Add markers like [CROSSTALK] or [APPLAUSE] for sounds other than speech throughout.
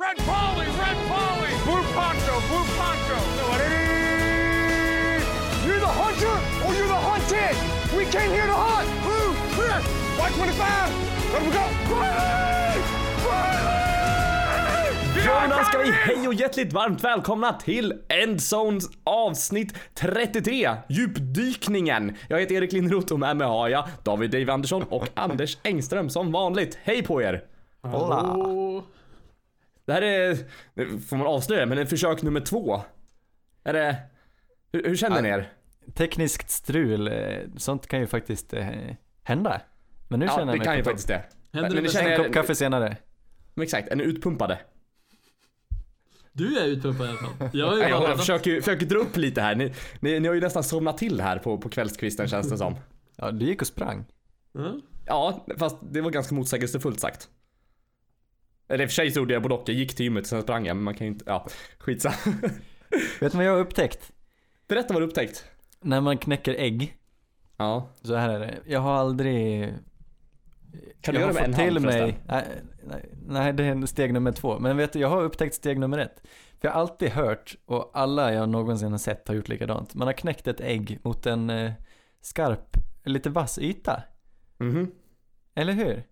Red Polly, Red Polly, Blue Poncho, Blue Poncho. You're the hunter or you're the hunted. We came here to hunt. Blue, clear. White 25. Let we go. Riley! Riley! Ja, men då ska vi hej och hjärtligt varmt välkomna till Endzones avsnitt 33, djupdykningen. Jag heter Erik Lindroth och med mig har jag David Dave Andersson och [LAUGHS] Anders Engström som vanligt. Hej på er! Hola. Det här är, det får man avslöja, men det är försök nummer två. Är det, hur, hur känner ni er? Tekniskt strul, eh, sånt kan ju faktiskt eh, hända. Men nu Ja, känner jag det mig kan ju på topp. faktiskt det. Händer Men det känner En kopp kaffe senare. men exakt, är ni utpumpade? Du är utpumpad i alla fall. Jag är ju jag laddat. försöker, försöker dra upp lite här. Ni, ni, ni har ju nästan somnat till här på, på kvällskvisten känns det som. Ja, du gick och sprang. Ja. Ja, fast det var ganska motsägelsefullt sagt. Eller i och för sig gjorde jag både och. Jag gick till gymmet och sen sprang jag, men man kan ju inte, ja, skitsamma. [LAUGHS] Vet du vad jag har upptäckt? Berätta vad du upptäckt. När man knäcker ägg, Ja. så här är det. Jag har aldrig... Kan du jag göra har med en hand mig, nej, nej, nej, det är steg nummer två. Men vet du, jag har upptäckt steg nummer ett. För jag har alltid hört, och alla jag någonsin har sett har gjort likadant. Man har knäckt ett ägg mot en eh, skarp, lite vass yta. Mhm. Eller hur?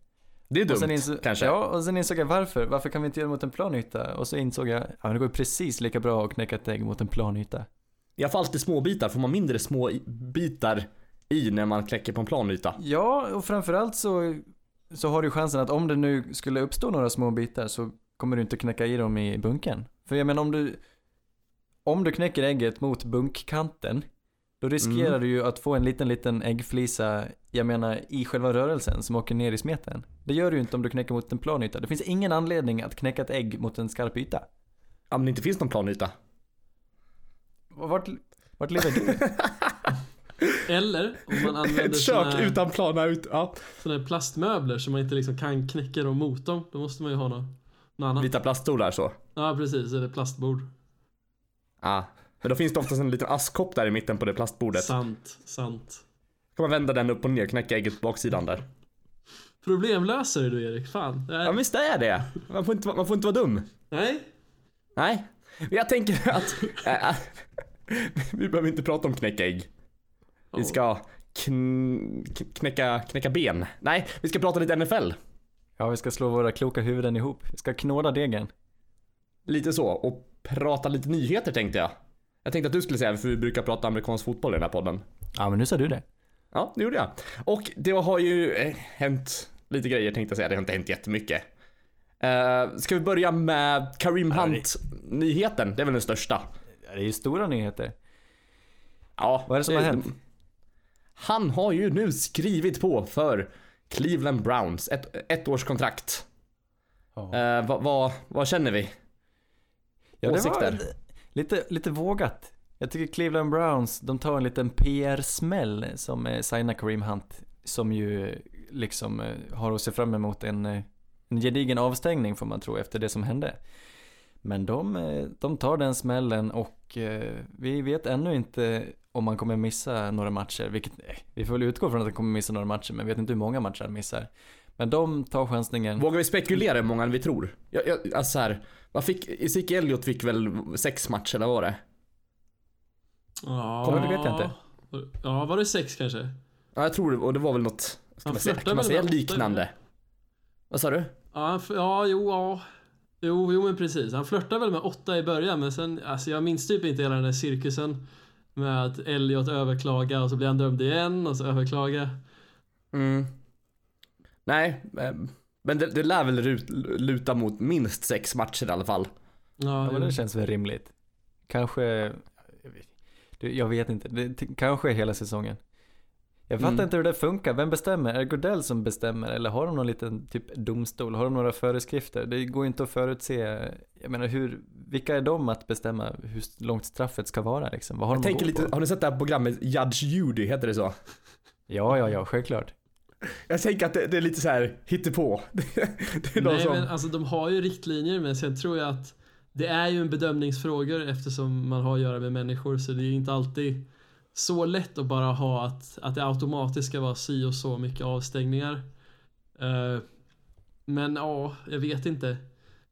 Det är dumt, insåg, kanske. Ja, och sen insåg jag varför. Varför kan vi inte göra det mot en plan yta? Och så insåg jag, ja men det går precis lika bra att knäcka ett ägg mot en plan yta. Jag får alltid små bitar. Får man mindre små bitar i när man kläcker på en planyta? Ja, och framförallt så, så har du chansen att om det nu skulle uppstå några små bitar så kommer du inte knäcka i dem i bunken. För jag menar om du, om du knäcker ägget mot bunkkanten, då riskerar Mm. du ju att få en liten, liten äggflisa, jag menar i själva rörelsen som åker ner i smeten. Det gör du ju inte om du knäcker mot en plan yta. Det finns ingen anledning att knäcka ett ägg mot en skarp yta. Om det inte finns någon planyta. Vart, vart lever du? [LAUGHS] Eller om man använder Ett såna kök här, utan plana ut. Ja. såna här plastmöbler så man inte liksom kan knäcka dem mot dem. Då måste man ju ha något, något annat. Vita plaststolar så. Ja precis, eller plastbord. Ja. Men då finns det oftast en liten askkopp där i mitten på det plastbordet. Sant, sant. kan man vända den upp och ner, knäcka ägget på baksidan där. Problemlösare du Erik, fan. Ja visst är det. Man får inte, man får inte vara dum. Nej, Nej. Men jag tänker att... [LAUGHS] äh, [LAUGHS] vi behöver inte prata om knäcka ägg. Vi ska kn, knäcka, knäcka ben. Nej, vi ska prata lite NFL. Ja, vi ska slå våra kloka huvuden ihop. Vi ska knåda degen. Lite så. Och prata lite nyheter tänkte jag. Jag tänkte att du skulle säga, för vi brukar prata amerikansk fotboll i den här podden. Ja, men nu sa du det. Ja, det gjorde jag. Och det har ju eh, hänt lite grejer tänkte jag säga. Det har inte hänt jättemycket. Uh, ska vi börja med Karim det- Hunt-nyheten? Det är väl den största. Det är ju stora nyheter. Ja. Vad är det som har hänt? Han har ju nu skrivit på för Cleveland Browns. Ett, ett års kontrakt. Ja. Eh, vad, vad, vad känner vi? Ja, det åsikter? Lite, lite vågat. Jag tycker Cleveland Browns, de tar en liten PR-smäll som eh, signar Kareem Hunt. Som ju liksom eh, har att se fram emot en, eh, en gedigen avstängning får man tro efter det som hände. Men de, de tar den smällen och vi vet ännu inte om man kommer missa några matcher. Vilket, nej, vi får väl utgå från att han kommer missa några matcher men vi vet inte hur många matcher han missar. Men de tar chansningen. Vågar vi spekulera hur många vi tror? Jag, jag, alltså så här, vad fick, Ezekiel Elliot fick väl sex matcher, eller vad var det? Ja, Kommer du vet jag inte. Ja, var det sex kanske? Ja, jag tror det, och det var väl något, ska man säga, kan man säga liknande? Vad sa du? Ja, ja, jo, ja. Jo, jo men precis. Han flörtade väl med åtta i början men sen, alltså jag minns typ inte hela den där cirkusen. Med att Elliot överklaga och så blir han dömd igen och så överklaga. Mm. Nej, eh, men det, det lär väl luta mot minst sex matcher i alla fall. Ja, Ja, men det känns väl rimligt. Kanske, jag vet- inte, det, kanske hela säsongen. Jag fattar Mm. inte hur det funkar, vem bestämmer? Är det Godell som bestämmer eller har de någon liten typ domstol? Har de några föreskrifter? Det går inte att förutse, jag menar hur, vilka är de att bestämma hur långt straffet ska vara liksom? Vad har Jag de tänker lite, på? har ni sett det här programmet Judge Judy, heter det så? Ja, ja, ja, självklart. Jag tänker att det, det är lite så här hittepå. [LAUGHS] Det, är Nej som... men alltså de har ju riktlinjer men sen tror jag att det är ju en bedömningsfrågor eftersom man har att göra med människor så det är inte alltid så lätt att bara ha att, att det automatiskt ska vara si och så mycket avstängningar. Eh, men ja, jag vet inte.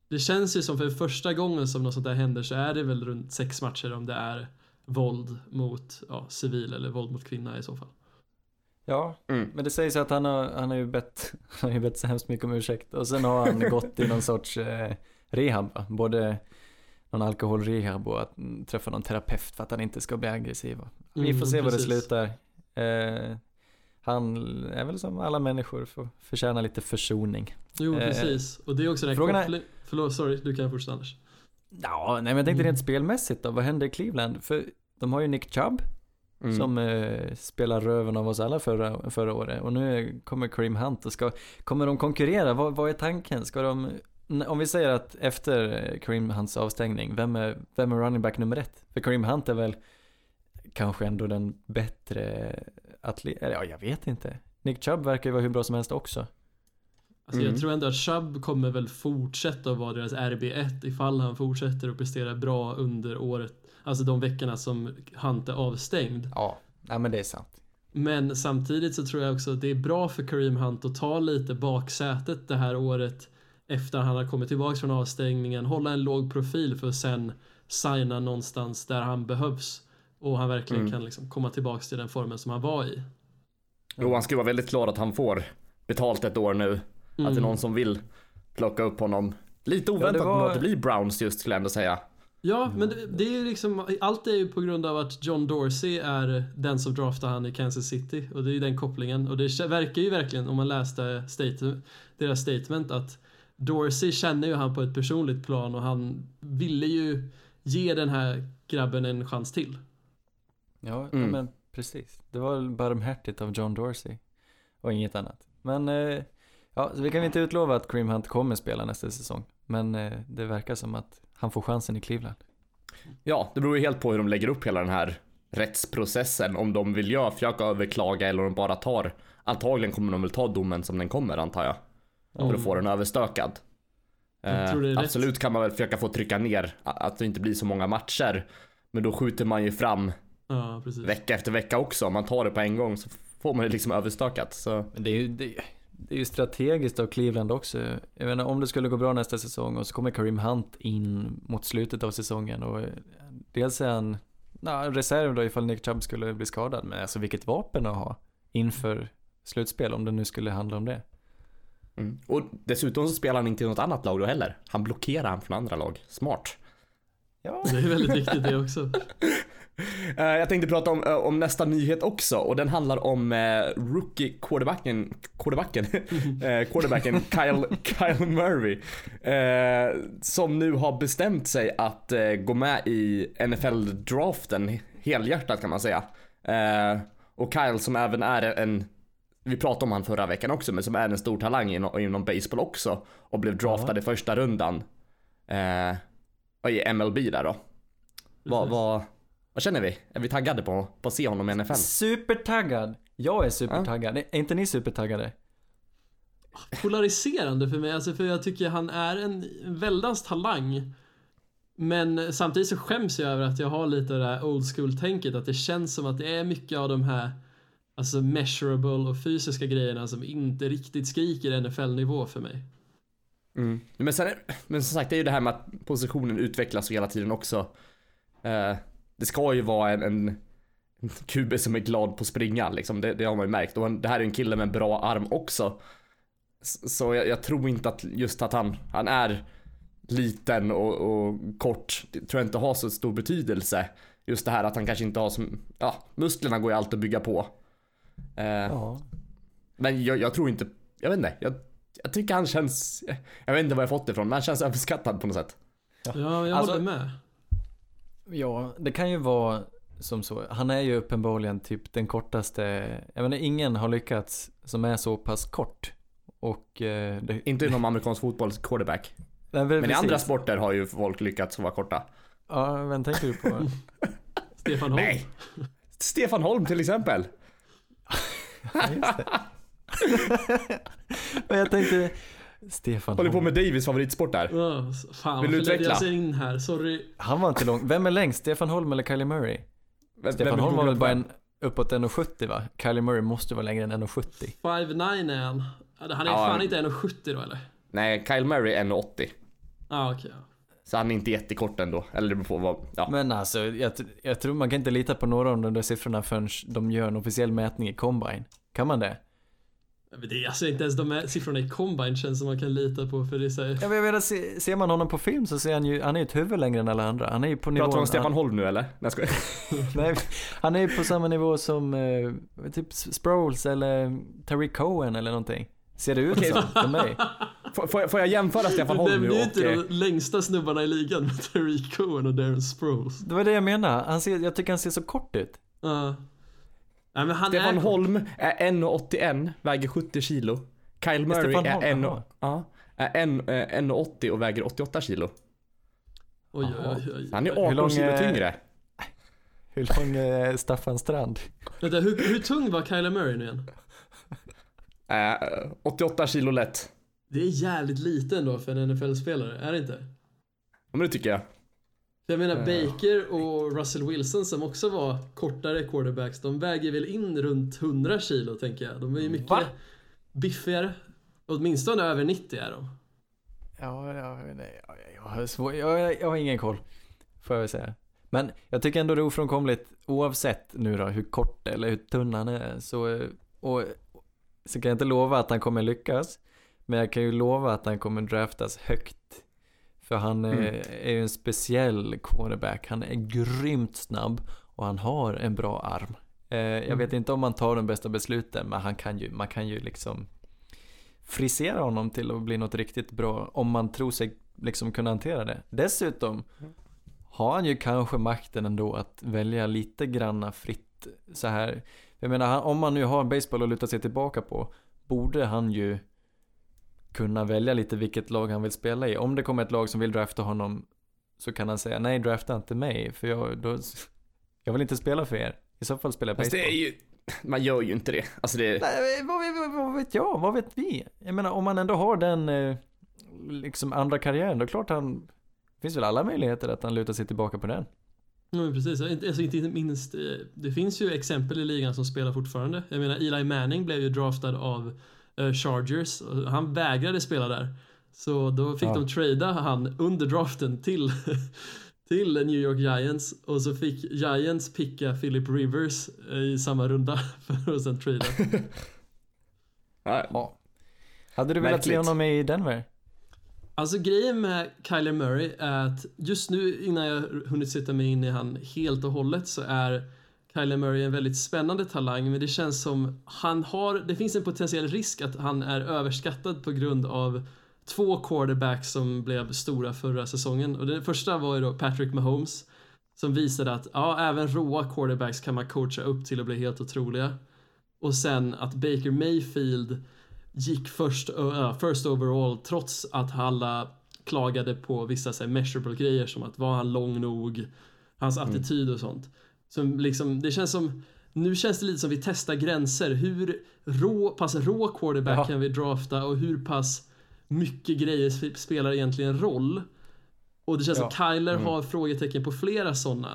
Det känns ju som för första gången som något sånt där händer så är det väl runt sex matcher om det är våld mot ja, civil eller våld mot kvinna i så fall. Ja, Mm. men det sägs att han har, han har ju bett, [LAUGHS] han har ju bett så hemskt mycket om ursäkt och sen har han gått i någon sorts eh, rehab va? Både någon alkoholrehab och att mm, träffa någon terapeut för att han inte ska bli aggressiv. Vi Mm, får se var det precis. slutar. Eh, han är väl som alla människor, får förtjäna lite försoning. Jo, Eh, precis. Och det är också den frågan är-. Förlåt, sorry, du kan fortsätta Anders. Ja, nej men jag tänkte Mm. rent spelmässigt då, vad händer i Cleveland? För de har ju Nick Chubb Mm. som eh, spelar röven av oss alla förra, förra året och nu kommer Kareem Hunt och ska, kommer de konkurrera? Vad, vad är tanken? Ska de, om vi säger att efter Kareem Hunts avstängning, vem är, vem är running back nummer ett? För Kareem Hunt är väl kanske ändå den bättre atlet, eller ja jag vet inte. Nick Chubb verkar ju vara hur bra som helst också. Alltså Mm. jag tror ändå att Chubb kommer väl fortsätta att vara deras RB1 ifall han fortsätter att prestera bra under året. Alltså de veckorna som Hunt är avstängd. Ja, nej men det är sant. Men samtidigt så tror jag också att det är bra för Kareem Hunt att ta lite baksätet det här året efter han har kommit tillbaka från avstängningen, hålla en låg profil för att sen signa någonstans där han behövs och han verkligen Mm. kan liksom komma tillbaka till den formen som han var i. Jo, han ska vara väldigt glad att han får betalt ett år nu. Att det är Mm. någon som vill plocka upp honom. Lite oväntat det var- att det blir Browns just skulle jag ändå säga. Ja, men det, det är ju liksom, allt är ju på grund av att John Dorsey är den som draftar han i Kansas City och det är ju den kopplingen och det verkar ju verkligen om man läste state, deras statement att Dorsey känner ju han på ett personligt plan och han ville ju ge den här grabben en chans till. Ja, Mm. men precis. Det var väl barmhärtigt av John Dorsey och inget annat. Men eh, ja, så vi kan inte utlova att Kareem Hunt kommer spela nästa säsong. Men eh, det verkar som att han får chansen i Cleveland. Ja, det beror ju helt på hur de lägger upp hela den här rättsprocessen. Om de vill göra, försöka överklaga eller om de bara tar. Antagligen kommer de väl ta domen som den kommer antar jag. För att få den överstökad. Jag tror det är Eh, rätt. absolut kan man väl försöka få trycka ner att det inte blir så många matcher. Men då skjuter man ju fram Ja, precis. vecka efter vecka också. Om man tar det på en gång så får man det liksom överstökat. Så Men det är ju, det, det är ju strategiskt av Cleveland också. Jag menar om det skulle gå bra nästa säsong och så kommer Kareem Hunt in mot slutet av säsongen och eh, dels är han na, reserv då ifall Nick Chubb skulle bli skadad. Men alltså vilket vapen att ha inför slutspel om det nu skulle handla om det. Mm. Och dessutom så spelar han inte i något annat lag då heller. Han blockerar han från andra lag. Smart. Ja, Det är väldigt viktigt det också. [LAUGHS] [LAUGHS] Eh, jag tänkte prata om, eh, om nästa nyhet också och den handlar om eh, rookie quarterbacken, quarterbacken, [LAUGHS] quarterbacken [LAUGHS] Kyle, Kyle Murray. Som nu har bestämt sig att gå med i NFL-draften helhjärtat kan man säga. Och Kyle som även är en vi pratade om han förra veckan också, men som är en stor talang inom, inom baseball också. Och blev draftad i första rundan. Eh, och i MLB där då. Vad, vad, vad känner vi? Är vi taggade på, på att se honom i NFL? Supertaggad! Jag är supertaggad. Är inte ni supertaggade? polariserande för mig, alltså för jag tycker han är en väldans talang. Men samtidigt så skäms jag över att jag har lite det där old school-tänket, att det känns som att det är mycket av de här Alltså measurable och fysiska grejerna som inte riktigt skriker NFL-nivå för mig. Mm. Men, sen, är- men som sagt, det är ju det här med att positionen utvecklas hela tiden också. Eh, det ska ju vara en, en, QB som är glad på att springa liksom. Det, det har man ju märkt. Och det här är en kille med en bra arm också. Så jag, jag tror inte att just att han, han är liten och, och kort, det tror jag inte har så stor betydelse. Just det här att han kanske inte har som, ja, musklerna går ju alltid att bygga på. Eh, Ja. men jag, jag tror inte, jag vet inte, jag, jag tycker han känns, jag vet inte var jag fått det ifrån, men han känns överskattad på något sätt. Ja, jag Alltså- håller med. Ja, det kan ju vara som så. Han är ju uppenbarligen typ den kortaste, jag menar ingen har lyckats som är så pass kort. Och eh, det, Inte inom amerikansk fotbolls quarterback. Nej, Men i precis. andra sporter har ju folk lyckats vara korta. Ja, vem tänker du på? [LAUGHS] Stefan Holm. Nej! Stefan Holm till exempel. [LAUGHS] Ja. [LAUGHS] Men jag tänkte, Stefan Håller på med Davis favoritsport där. Ja, fan Vill du utveckla? jag ser in här, sorry. Han var inte lång. Vem är längst? Stefan Holm eller Kylie Murray? Vem- Stefan vem Holm var väl bara en uppåt 1,70 va? Kylie Murray måste vara längre än 1,70. 5'9 är han. Han är Ja. fan inte 1,70 då eller? Nej, Kyle Murray 1,80. Ah, okej. ja. Så han är inte jättekort ändå. Eller det beror på vad, ja. Men alltså, jag, jag tror man kan inte lita på några av de där siffrorna förrän de gör en officiell mätning i Combine. Kan man det? Men det är alltså inte ens de här siffrorna i Combine känns som man kan lita på för det är så här, Jag menar, se, ser man honom på film så ser han ju, han är ju ett huvud längre än alla andra. Han är ju på nivån... Pratar vi om Stefan han, Holm nu eller? Nej, jag [LAUGHS] nej, han är ju på samma nivå som eh, typ Sproles eller Tariq Cohen eller någonting. Ser det ut Okej. som för mig? [LAUGHS] Får, får, jag, får jag jämföra Stefan Du Holm nu och... inte eh, de längsta snubbarna i ligan med Tariq Cohen och Darren Sproles. Det var det jag menade. Han ser, jag tycker han ser så kort ut. Ja. Nej men han Stefan är... Holm är 1,81, väger 70 kilo. Kyle Murray Stefan är, Holm, ja, är en, eh, 1,80 och väger 88 kilo. Oj, oj, oj, oj. Han är Hur 18 lång kilo tyngre. Hur lång är Staffan Strand? Vänta, hur, hur tung var Kyler Murray nu igen? Eh, 88 kilo lätt. Det är jävligt lite ändå för en NFL-spelare, är det inte? Ja, men det tycker jag. Jag menar Ja. Baker och Russell Wilson som också var kortare quarterbacks, de väger väl in runt 100 kilo tänker jag. De är ju mycket Va? biffigare. Åtminstone över 90 är de. Ja, ja, nej, jag, jag, har svår, jag, jag har ingen koll. Får jag väl säga. Men jag tycker ändå det är ofrånkomligt oavsett nu då hur kort eller hur tunn han är. Så, eh, och, så kan jag inte lova att han kommer lyckas. Men jag kan ju lova att han kommer draftas högt. För han är, Mm. är ju en speciell quarterback. Han är grymt snabb och han har en bra arm. Eh, jag Mm. vet inte om han tar de bästa besluten men han kan ju, man kan ju liksom frisera honom till att bli något riktigt bra om man tror sig liksom kunna hantera det. Dessutom har han ju kanske makten ändå att välja lite granna fritt så här. Jag menar, om man nu har baseball att luta sig tillbaka på borde han ju kunna välja lite vilket lag han vill spela i. Om det kommer ett lag som vill drafta honom så kan han säga nej, drafta inte mig för jag, då, jag vill inte spela för er. I så fall spelar jag baseball. det är ju... Man gör ju inte det. Alltså det... Nej, vad, vad, vad vet jag? Vad vet vi? Jag menar om man ändå har den eh, liksom andra karriären, då det klart han finns väl alla möjligheter att han lutar sig tillbaka på den. Ja, men precis. Alltså, inte minst, eh, det finns ju exempel i ligan som spelar fortfarande. Jag menar, Eli Manning blev ju draftad av Chargers. och Han vägrade spela där. Så då fick Ja. de trada han under draften till, [LAUGHS] till New York Giants. Och så fick Giants picka Philip Rivers eh, i samma runda [LAUGHS] för att sen trada. [LAUGHS] Ja. Hade du velat se honom i Denver? Alltså grejen med Kyler Murray är att just nu innan jag hunnit sätta mig in i han helt och hållet så är Kyler Murray en väldigt spännande talang men det känns som han har, det finns en potentiell risk att han är överskattad på grund av två quarterbacks som blev stora förra säsongen. Och den första var ju då Patrick Mahomes som visade att ja, även råa quarterbacks kan man coacha upp till att bli helt otroliga. Och sen att Baker Mayfield gick först, uh, first overall trots att alla klagade på vissa så här, measurable grejer som att var han lång nog, hans attityd och sånt. Som liksom, det känns som, nu känns det lite som vi testar gränser. Hur rå, pass rå quarterback Ja. kan vi drafta och hur pass mycket grejer sp- spelar egentligen roll? Och det känns Ja. som Kyler har frågetecken på flera sådana.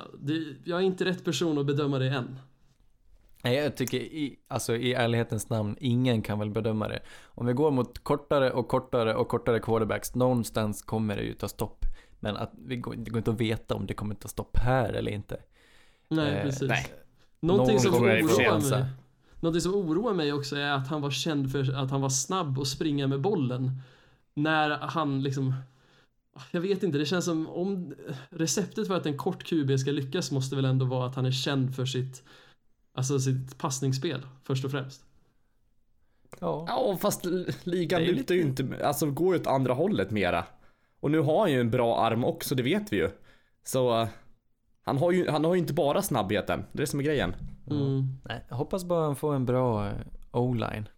Jag är inte rätt person att bedöma det än. Nej, jag tycker i, alltså i ärlighetens namn, ingen kan väl bedöma det. Om vi går mot kortare och kortare och kortare quarterbacks, någonstans kommer det ju ta stopp. Men att vi går, det går inte att veta om det kommer ta stopp här eller inte. Nej, Eh, precis. nej. Någonting Någon som oroar mig Någonting som oroar mig också är att han var känd för att han var snabb och springa med bollen. När han liksom jag vet inte, det känns som om receptet för att en kort QB ska lyckas måste väl ändå vara att han är känd för sitt Alltså sitt passningsspel först och främst. Ja. Ja, fast ligan Det är lutar ju inte, alltså går ju åt andra hållet mera. Och nu har han ju en bra arm också, det vet vi ju. Så eh, han har ju, han har ju inte bara snabbheten, det är det som är grejen. Mm. Nej, jag hoppas bara han får en bra eh, o-line.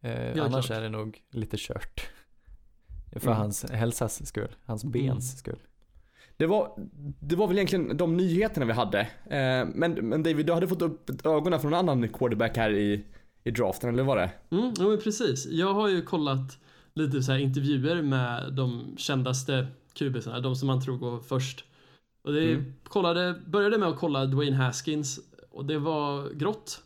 Eh, annars klart. är det nog lite kört. [LAUGHS] För Mm. hans hälsas skull, hans bens skull. Det var, det var väl egentligen de nyheterna vi hade. Eh, men, men David, du hade fått upp ögonen från en annan quarterback här i, i draften, eller var det? Mm, jo, men precis. Jag har ju kollat lite så här intervjuer med de kändaste QBsarna, de som man tror går först. Och det Mm. kollade, började med att kolla Dwayne Haskins och det var grått.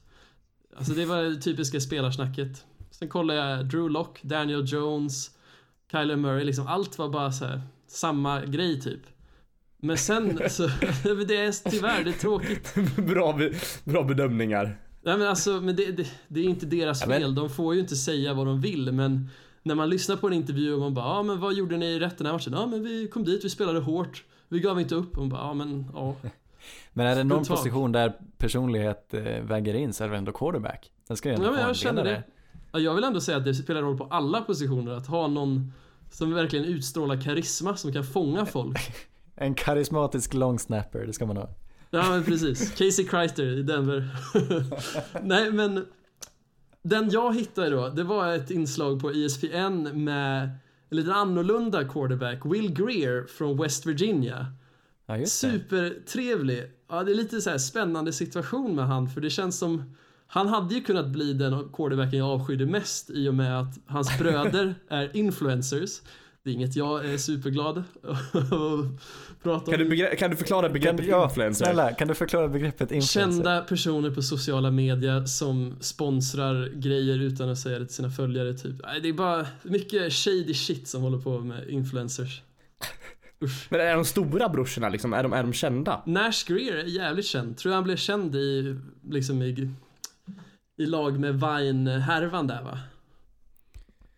Alltså det var det typiska spelarsnacket. Sen kollade jag Drew Lock, Daniel Jones, Kyler Murray, liksom allt var bara så här samma grej typ. Men sen [LAUGHS] så, [LAUGHS] det är tyvärr, det är tråkigt. [LAUGHS] bra, be, bra bedömningar. Nej men alltså, men det, det, det är inte deras Ja, fel. De får ju inte säga vad de vill men när man lyssnar på en intervju och man bara, ja ah, men vad gjorde ni rätt den här matchen? Ja men vi kom dit, vi spelade hårt. Vi gav inte upp. Man bara, ja men ja. [LAUGHS] Men är det någon Brutalt. position där personlighet eh, väger in så är det ändå quarterback. Den ska ju ändå Ja, men en jag känner det. Ja, Jag vill ändå säga att det spelar roll på alla positioner att ha någon som verkligen utstrålar karisma som kan fånga folk. [LAUGHS] En karismatisk long snapper, det ska man ha. Ja men precis. [LAUGHS] Casey Chrysler i Denver. Nej men den jag hittade då, det var ett inslag på ESPN med en lite annorlunda quarterback, Will Greer från West Virginia. Ja. Supertrevlig. Ja, det är lite så här spännande situation med han för det känns som han hade ju kunnat bli den quarterbacken jag avskydde mest i och med att hans bröder [LAUGHS] är influencers. Det är inget jag är superglad att prata om. Kan du, begre- kan du förklara Kan, begreppet ja, influencer? snälla, kan du förklara begreppet influencer? Kända personer på sociala medier som sponsrar grejer utan att säga det till sina följare typ. Nej, det är bara mycket shady shit som håller på med influencers. Usch. Men är de stora brorsorna liksom? Är de, är de kända? Nash Greer är jävligt känd. Tror jag han blev känd i, liksom i, i lag med Vine-härvan där va?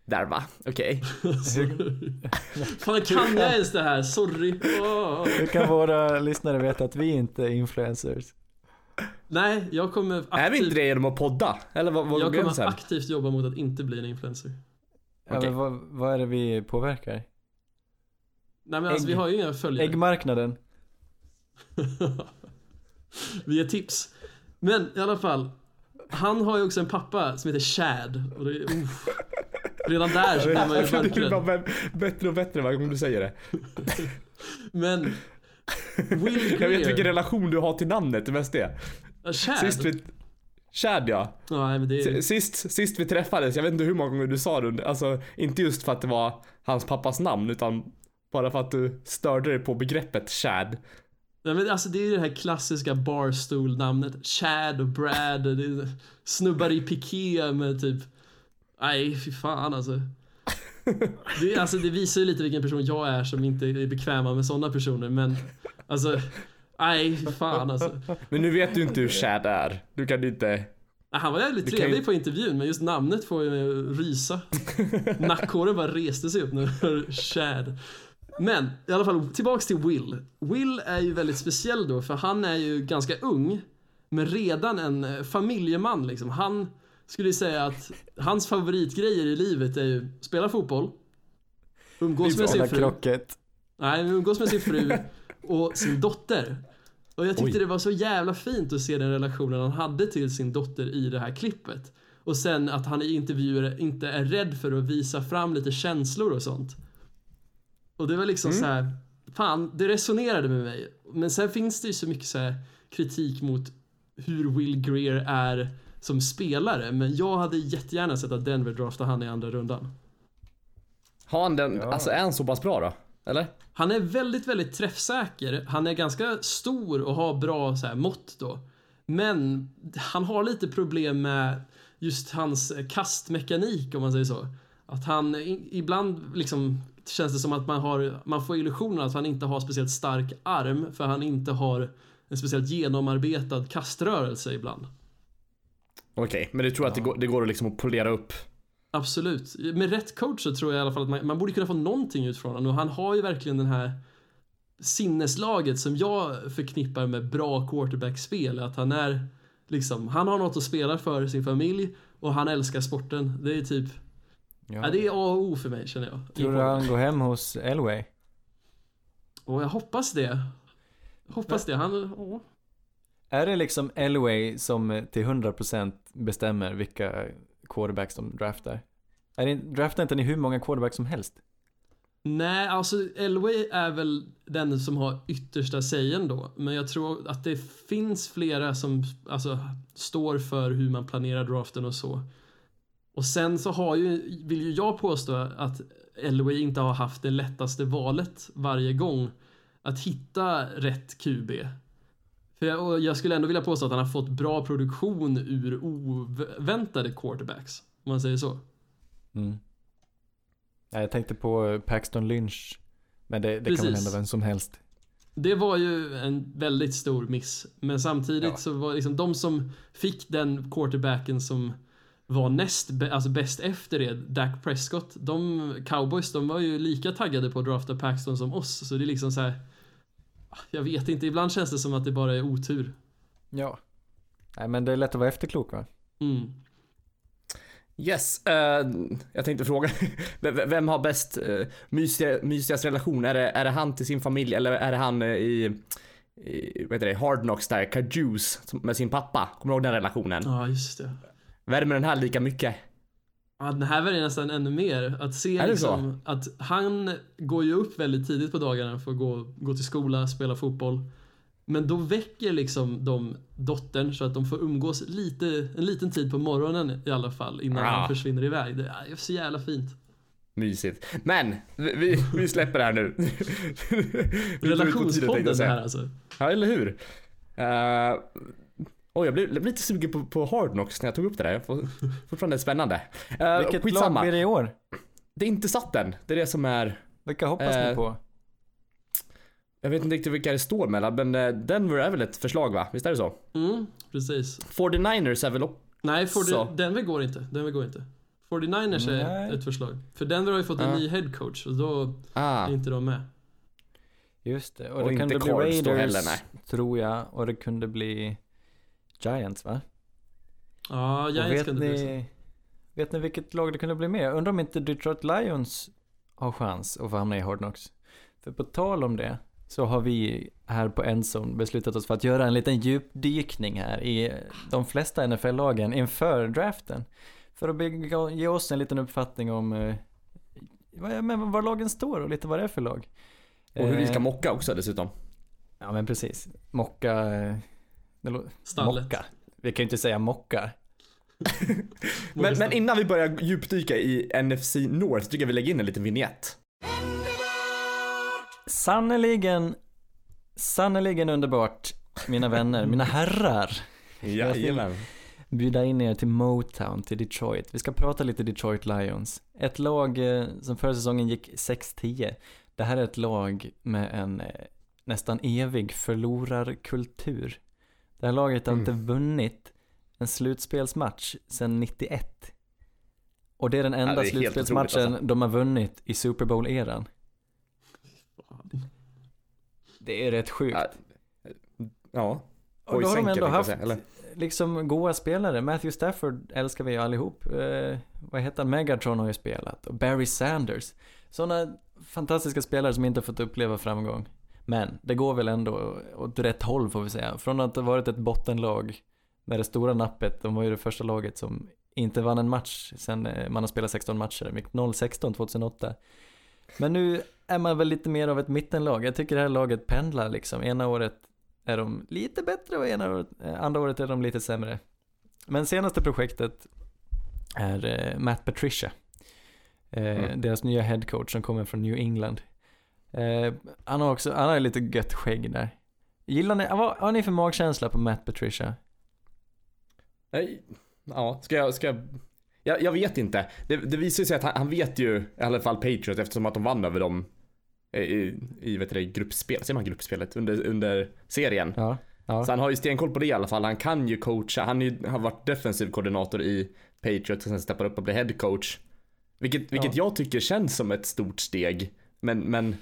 Där va? Okej. [LAUGHS] [LAUGHS] Fan kan jag ens det här? Sorry. Åh. Hur kan våra lyssnare veta att vi inte är influencers? Nej, jag kommer aktivt, Är vi inte det genom att podda? Eller vad, vad jag kommer aktivt jobba mot att inte bli en influencer. Ja, men vad, vad är det vi påverkar? Nej men alltså Ägg- vi har ju inga följare. Äggmarknaden. [LAUGHS] Vi ger tips. Men i alla fall. Han har ju också en pappa som heter Chad. Och det är. Redan där så blir man ju det blir bara bättre och bättre varje gång du säger det. Men Will Jag vet vilken Greer. relation du har till namnet, det mest det. Chad. Sist vi... Chad ja. Ja, det. Sist, sist vi träffades, jag vet inte hur många gånger du sa det, alltså inte just för att det var hans pappas namn utan bara för att du störde dig på begreppet Chad. Nej, men alltså det är ju det här klassiska barstool-namnet. Chad och Brad. och Det är snubbar i piké med typ... Nej, fy fan alltså. Det, alltså. det visar ju lite vilken person jag är som inte är bekväma med sådana personer, men alltså... Nej, fy fan alltså. Men nu vet du inte hur Chad är. Du kan inte... Han var jävligt trevlig ju- på intervjun men just namnet får ju mig rysa. [LAUGHS] Nackhåren bara reste sig upp hörde Chad. Men i alla fall tillbaks till Will. Will är ju väldigt speciell då för han är ju ganska ung. Men redan en eh, familjeman liksom. Han skulle säga att hans favoritgrejer i livet är ju spela fotboll. Umgås med sin fru. krocket. Nej, umgås med sin fru och sin dotter. Och jag tyckte Oj. det var så jävla fint att se den relationen han hade till sin dotter i det här klippet. Och sen att han i intervjuer inte är rädd för att visa fram lite känslor och sånt. Och det var liksom så här, fan, det resonerade med mig. Men sen finns det ju så mycket så kritik mot hur Will Greer är som spelare. Men jag hade jättegärna sett att Denver draftade han i andra rundan. Har han den, Ja. alltså är han så pass bra då? Eller? Han är väldigt, väldigt träffsäker. Han är ganska stor och har bra så här, mått då. Men han har lite problem med just hans kastmekanik om man säger så. Att han ibland liksom känns det som att man, har, man får illusionen att han inte har speciellt stark arm för han inte har en speciellt genomarbetad kaströrelse ibland. Okej, men du tror att det går, det går att liksom att polera upp? Absolut. Med rätt coach så tror jag i alla fall att man, man borde kunna få någonting ut från honom och han har ju verkligen den här sinneslaget som jag förknippar med bra quarterback-spel. Att han är liksom, han har något att spela för sin familj och han älskar sporten. Det är typ, ja. Ja. det är A och O för mig känner jag. Tror du han går hem hos Elway? Och jag hoppas det. Hoppas det. Han, åh. Är det liksom Elway som till 100% bestämmer vilka quarterbacks de draftar? Är det, draftar inte ni hur många quarterbacks som helst? Nej, alltså Elway är väl den som har yttersta sägen då. Men jag tror att det finns flera som alltså, står för hur man planerar draften och så. Och sen så har ju, vill ju jag påstå att Elway inte har haft det lättaste valet varje gång att hitta rätt QB. För jag, jag skulle ändå vilja påstå att han har fått bra produktion ur oväntade quarterbacks. Om man säger så. Mm. Ja, jag tänkte på Paxton Lynch Men det, det kan väl hända vem som helst. Det var ju en väldigt stor miss. Men samtidigt Ja. så var liksom de som fick den quarterbacken som var näst, alltså bäst efter det, Dak Prescott, de cowboys, de var ju lika taggade på att drafta Paxton som oss. Så det är liksom så här. Jag vet inte, ibland känns det som att det bara är otur. Ja. Nej men det är lätt att vara efterklok va? Mm. Yes, eh, jag tänkte fråga, [LAUGHS] vem har bäst uh, mysiga, mysigast relation? Är det, är det han till sin familj eller är det han eh, i, i vad heter det, Hard Knocks där, som- med sin pappa? Kommer du ihåg den relationen? Ja, just det. Värmer den här lika mycket? Ja, den här var nästan ännu mer. Att se liksom att han går ju upp väldigt tidigt på dagarna för att gå, gå till skola, spela fotboll. Men då väcker liksom de dottern så att de får umgås lite, en liten tid på morgonen i alla fall innan Ah. han försvinner iväg. Det är så jävla fint. Mysigt. Men, vi, vi- släpper det här nu. [LAUGHS] Relationspodden det här alltså. Ja, eller hur? Uh, oj, jag blev, lite sugen på, på Hard Knocks när jag tog upp det där. Får, fortfarande spännande. Uh, Vilket skitsamma. lag blir det i år? Det är inte satt än. Det är det som är... Vilka hoppas Eh, ni på? Jag vet inte riktigt vilka det står mellan, men eh, Denver är väl ett förslag va? Visst är det så? Mm, precis. 49ers är väl också... Nej, for Så. Denver går inte. Denver går inte. 49ers är Nej. ett förslag. För Denver har ju fått en Ja. ny headcoach och då Ah, är inte de med. Just det. Och, och det inte kunde bli Raiders, heller, nej. tror jag. Och det kunde bli Giants va? Ja, Giants vet kan det bli ni, vet ni vilket lag det kunde bli mer? Undrar om inte Detroit Lions har chans att få hamna i Hard Knocks. För på tal om det så har vi här på Endzone beslutat oss för att göra en liten djupdykning här i de flesta NFL-lagen inför draften. För att ge oss en liten uppfattning om eh, vad, men var lagen står och lite vad det är för lag. Och hur vi ska Eh, mocka också dessutom. Ja men precis. Mocka... Stallet. Mocka. Vi kan ju inte säga mocka. [LAUGHS] Men, men innan vi börjar djupdyka i NFC North tycker jag vi lägger in en liten vignett. Sannerligen, sannerligen underbart, mina vänner, mina herrar. [LAUGHS] Jajamän. Bjuda in er till Motown, till Detroit. Vi ska prata lite Detroit Lions. Ett lag eh, som förra säsongen gick 6-10. Det här är ett lag med en eh, nästan evig förlorarkultur. Det här laget har Mm. inte vunnit en slutspelsmatch sedan 91. Och det är den Ja, enda det är slutspelsmatchen otroligt, alltså. de har vunnit i Super Bowl-eran. Det är rätt sjukt. Ja. Ja. Och då har de ändå haft säga, liksom goa spelare. Matthew Stafford älskar vi ju allihop. Eh, vad heter han? Megatron har ju spelat. Och Barry Sanders. Sådana fantastiska spelare som inte har fått uppleva framgång. Men det går väl ändå åt rätt håll får vi säga. Från att ha varit ett bottenlag med det stora nappet. De var ju det första laget som inte vann en match sen eh, man har spelat 16 matcher. De gick 0-16 2008. Men nu är man väl lite mer av ett mittenlag. Jag tycker det här laget pendlar liksom. Ena året är de lite bättre och ena året, eh, andra året är de lite sämre. Men senaste projektet är eh, Matt Patricia. Mm. Deras nya headcoach som kommer från New England. Eh, han har också, han har lite gött skägg där. Gillar ni, vad har ni för magkänsla på Matt Patricia? Nej, Ja, ska jag, ska jag... Jag, jag vet inte. Det, det visar sig att han, han vet ju i alla fall Patriot eftersom att de vann över dem eh, i, i vet du, det, gruppspel, ser man gruppspelet under, under serien. Ja. ja. Så han har ju stenkoll på det i alla fall. Han kan ju coacha. Han ju, har varit defensiv koordinator i Patriot och sen steppar upp och blir head coach. Vilket, vilket jag tycker känns som ett stort steg. Men, men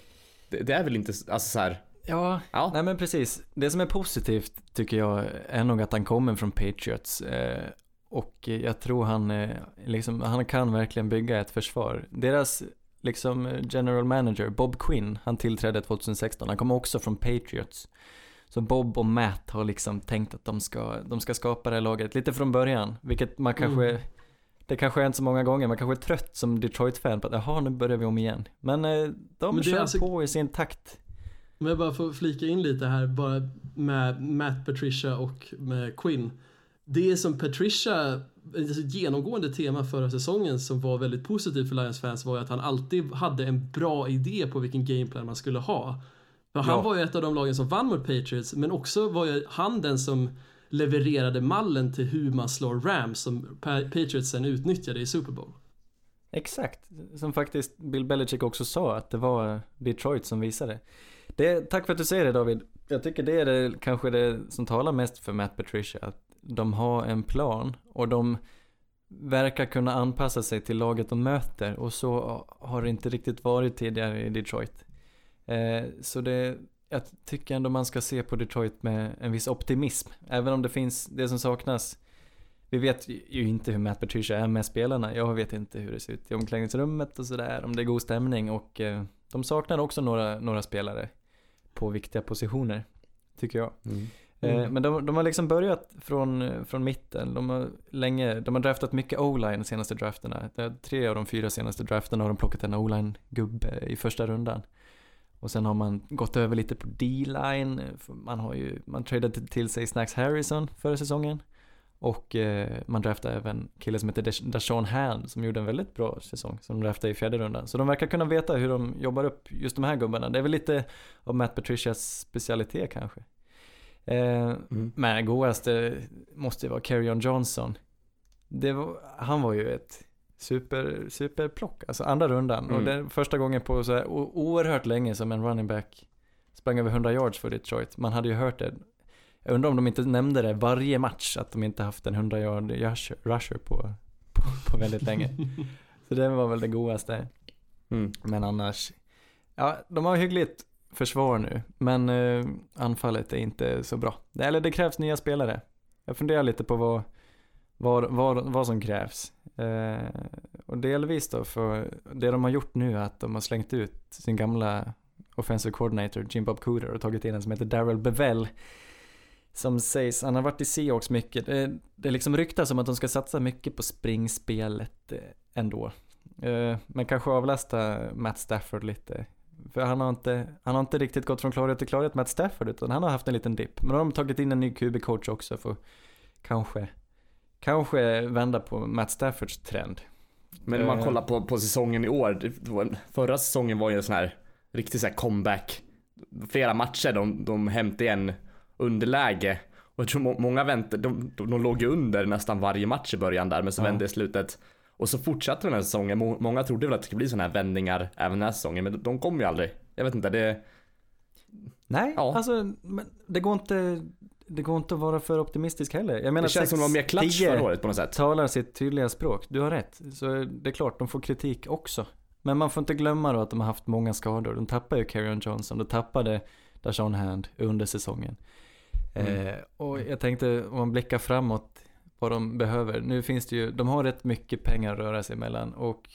det, det är väl inte, alltså så här. Ja, Ja. nej men precis. Det som är positivt tycker jag är nog att han kommer från Patriots. Eh, och jag tror han, eh, liksom, han kan verkligen bygga ett försvar. Deras liksom general manager, Bob Quinn, han tillträdde 2016. Han kommer också från Patriots. Så Bob och Matt har liksom tänkt att de ska, de ska skapa det här laget lite från början. Vilket man kanske, Mm. Det kanske är inte så många gånger, man kanske är trött som Detroit-fan på att jaha nu börjar vi om igen. Men eh, de Men kör alltså- på i sin takt. Om jag bara får flika in lite här bara med Matt Patricia och med Quinn. Det som Patricia, ett genomgående tema förra säsongen som var väldigt positivt för Lions fans var ju att han alltid hade en bra idé på vilken gameplan man skulle ha. För han Ja. var ju ett av de lagen som vann mot Patriots men också var ju han den som levererade mallen till hur man slår Rams som Patriots sen utnyttjade i Super Bowl. Exakt, som faktiskt Bill Belichick också sa att det var Detroit som visade. Det, tack för att du säger det David. Jag tycker det är det, kanske det som talar mest för Matt Patricia. Att de har en plan och de verkar kunna anpassa sig till laget de möter och så har det inte riktigt varit tidigare i Detroit. Eh, så det, jag tycker ändå man ska se på Detroit med en viss optimism. Även om det finns det som saknas. Vi vet ju inte hur Matt Patricia är med spelarna. Jag vet inte hur det ser ut i omklädningsrummet och sådär. Om det är god stämning och eh, de saknar också några, några spelare på viktiga positioner. Tycker jag. Mm. Eh, men de, de har liksom börjat från, från mitten. De har länge, de har draftat mycket o-line de senaste drafterna. Tre av de fyra senaste drafterna har de plockat en o-line gubbe i första rundan. Och sen har man gått över lite på D-line. Man har ju, man tradade till sig Snacks Harrison förra säsongen. Och eh, man draftade även en kille som heter Dashon Hand som gjorde en väldigt bra säsong. Som de draftade i fjärde rundan. Så de verkar kunna veta hur de jobbar upp just de här gubbarna. Det är väl lite av Matt Patricias specialitet kanske. Eh, mm. Men godaste måste ju vara Carrion Johnson. Var, han var ju ett super, superplock, alltså andra rundan. Mm. Och det första gången på så här oerhört länge som en running back sprang över 100 yards för Detroit. Man hade ju hört det. Jag undrar om de inte nämnde det varje match, att de inte haft en 100 yard rusher på, på, på väldigt länge. [LAUGHS] så det var väl det godaste. Mm. Men annars, ja, de har hyggligt försvar nu, men uh, anfallet är inte så bra. Eller det krävs nya spelare. Jag funderar lite på vad, vad, vad, vad som krävs. Eh, och delvis då för det de har gjort nu är att de har slängt ut sin gamla offensive coordinator Jim Bob Cooter och tagit in en som heter Daryl Bevell. Som sägs, han har varit i Seahawks mycket. Det, det liksom ryktas om att de ska satsa mycket på springspelet eh, ändå. Eh, men kanske avlasta Matt Stafford lite för han har inte, han har inte riktigt gått från klarhet till klarhet med Stafford utan han har haft en liten dipp. Men då har de tagit in en ny QB-coach också för kanske, kanske vända på Matt Staffords trend. Men om man uh, kollar på, på säsongen i år, förra säsongen var ju en sån här riktig så här comeback. Flera matcher de, de hämtade igen underläge. Och jag tror många väntade, de, de, de låg ju under nästan varje match i början där men så ja. vände i slutet och så fortsatte den här säsongen. Många trodde väl att det skulle bli sådana här vändningar även den här säsongen, men de kom ju aldrig. Jag vet inte, det... Nej, ja. alltså det går inte... Det går inte att vara för optimistisk heller. Jag menar, det känns som de var mer klatsch förra året på något sätt. talar sitt tydliga språk. Du har rätt. Så det är klart, de får kritik också. Men man får inte glömma då att de har haft många skador. De tappade ju Carrion Johnson, de tappade Dashon Hand under säsongen. Mm. Eh, och jag tänkte om man blickar framåt vad de behöver. Nu finns det ju, de har rätt mycket pengar att röra sig mellan och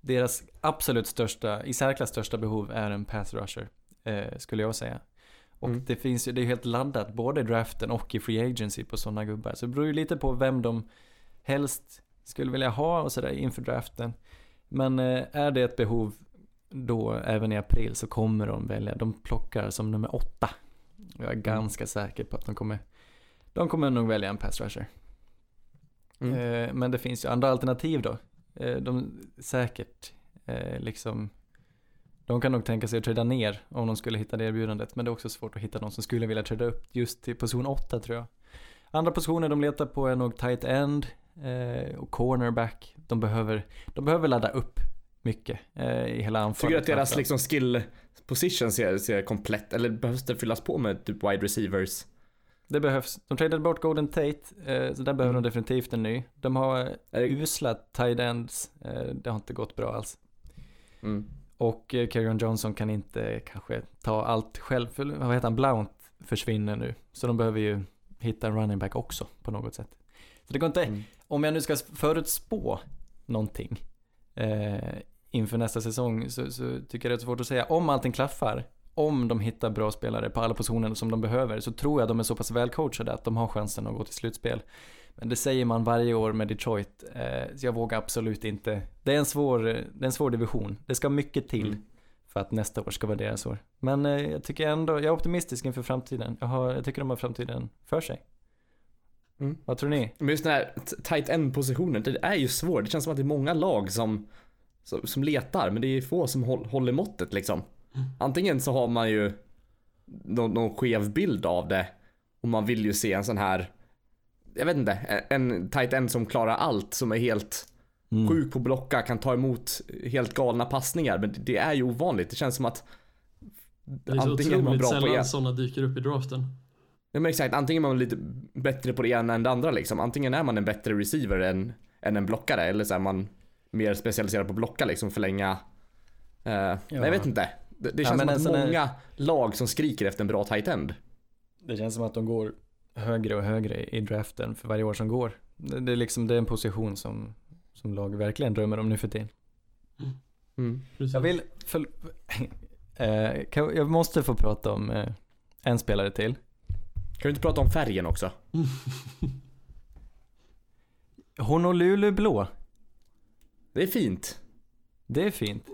deras absolut största, i särklass största behov är en pass rusher, eh, skulle jag säga. Och mm. det finns ju, det är helt laddat både i draften och i free agency på sådana gubbar. Så det beror ju lite på vem de helst skulle vilja ha och sådär inför draften. Men eh, är det ett behov då även i april så kommer de välja, de plockar som nummer åtta. Jag är mm. ganska säker på att de kommer, de kommer nog välja en pass rusher. Mm. Eh, men det finns ju andra alternativ då. Eh, de säkert liksom de kan nog tänka sig att träda ner om de skulle hitta det erbjudandet. Men det är också svårt att hitta någon som skulle vilja träda upp just till position 8 tror jag. Andra positioner de letar på är nog tight end och cornerback. De behöver, de behöver ladda upp mycket i hela anfallet. Tycker du att deras liksom skill position ser, ser komplett, eller behövs det fyllas på med typ wide receivers? Det behövs. De tradade bort Golden Tate, eh, så där behöver mm. de definitivt en ny. De har usla tight ends, eh, det har inte gått bra alls. Mm. Och eh, Kerryon Johnson kan inte kanske ta allt själv, för vad heter han, Blount försvinner nu. Så de behöver ju hitta en running back också på något sätt. Så det går inte, mm. om jag nu ska förutspå någonting eh, inför nästa säsong så, så tycker jag det är svårt att säga. Om allting klaffar om de hittar bra spelare på alla positioner som de behöver så tror jag de är så pass välcoachade att de har chansen att gå till slutspel. Men det säger man varje år med Detroit, eh, så jag vågar absolut inte. Det är en svår, det är en svår division. Det ska mycket till mm. för att nästa år ska vara deras år. Men eh, jag tycker ändå, jag är optimistisk inför framtiden. Jag, har, jag tycker de har framtiden för sig. Mm. Vad tror ni? Men just den här tight end positionen, det är ju svårt. Det känns som att det är många lag som, som, som letar, men det är få som håller måttet liksom. Antingen så har man ju någon, någon skev bild av det och man vill ju se en sån här, jag vet inte, en tight end som klarar allt som är helt Mm. sjuk på att blocka, kan ta emot helt galna passningar. Men det är ju ovanligt. Det känns som att Det är så antingen är man otroligt bra på sådana dyker upp i draften. Ja, men exakt, antingen är man lite bättre på det ena än det andra liksom. Antingen är man en bättre receiver än, än en blockare eller så är man mer specialiserad på att blocka liksom förlänga. Uh, Nej jag vet inte. Det, det Ja, känns som att här- många lag som skriker efter en bra tight end. Det känns som att de går högre och högre i draften för varje år som går. Det, det är liksom, det är en position som, som lag verkligen drömmer om nu för tiden. Mm. Precis. Jag vill, för, [LAUGHS] eh, kan, jag måste få prata om eh, en spelare till. Kan du inte prata om färgen också? [LAUGHS] Honolulu blå. Det är fint. Det är fint.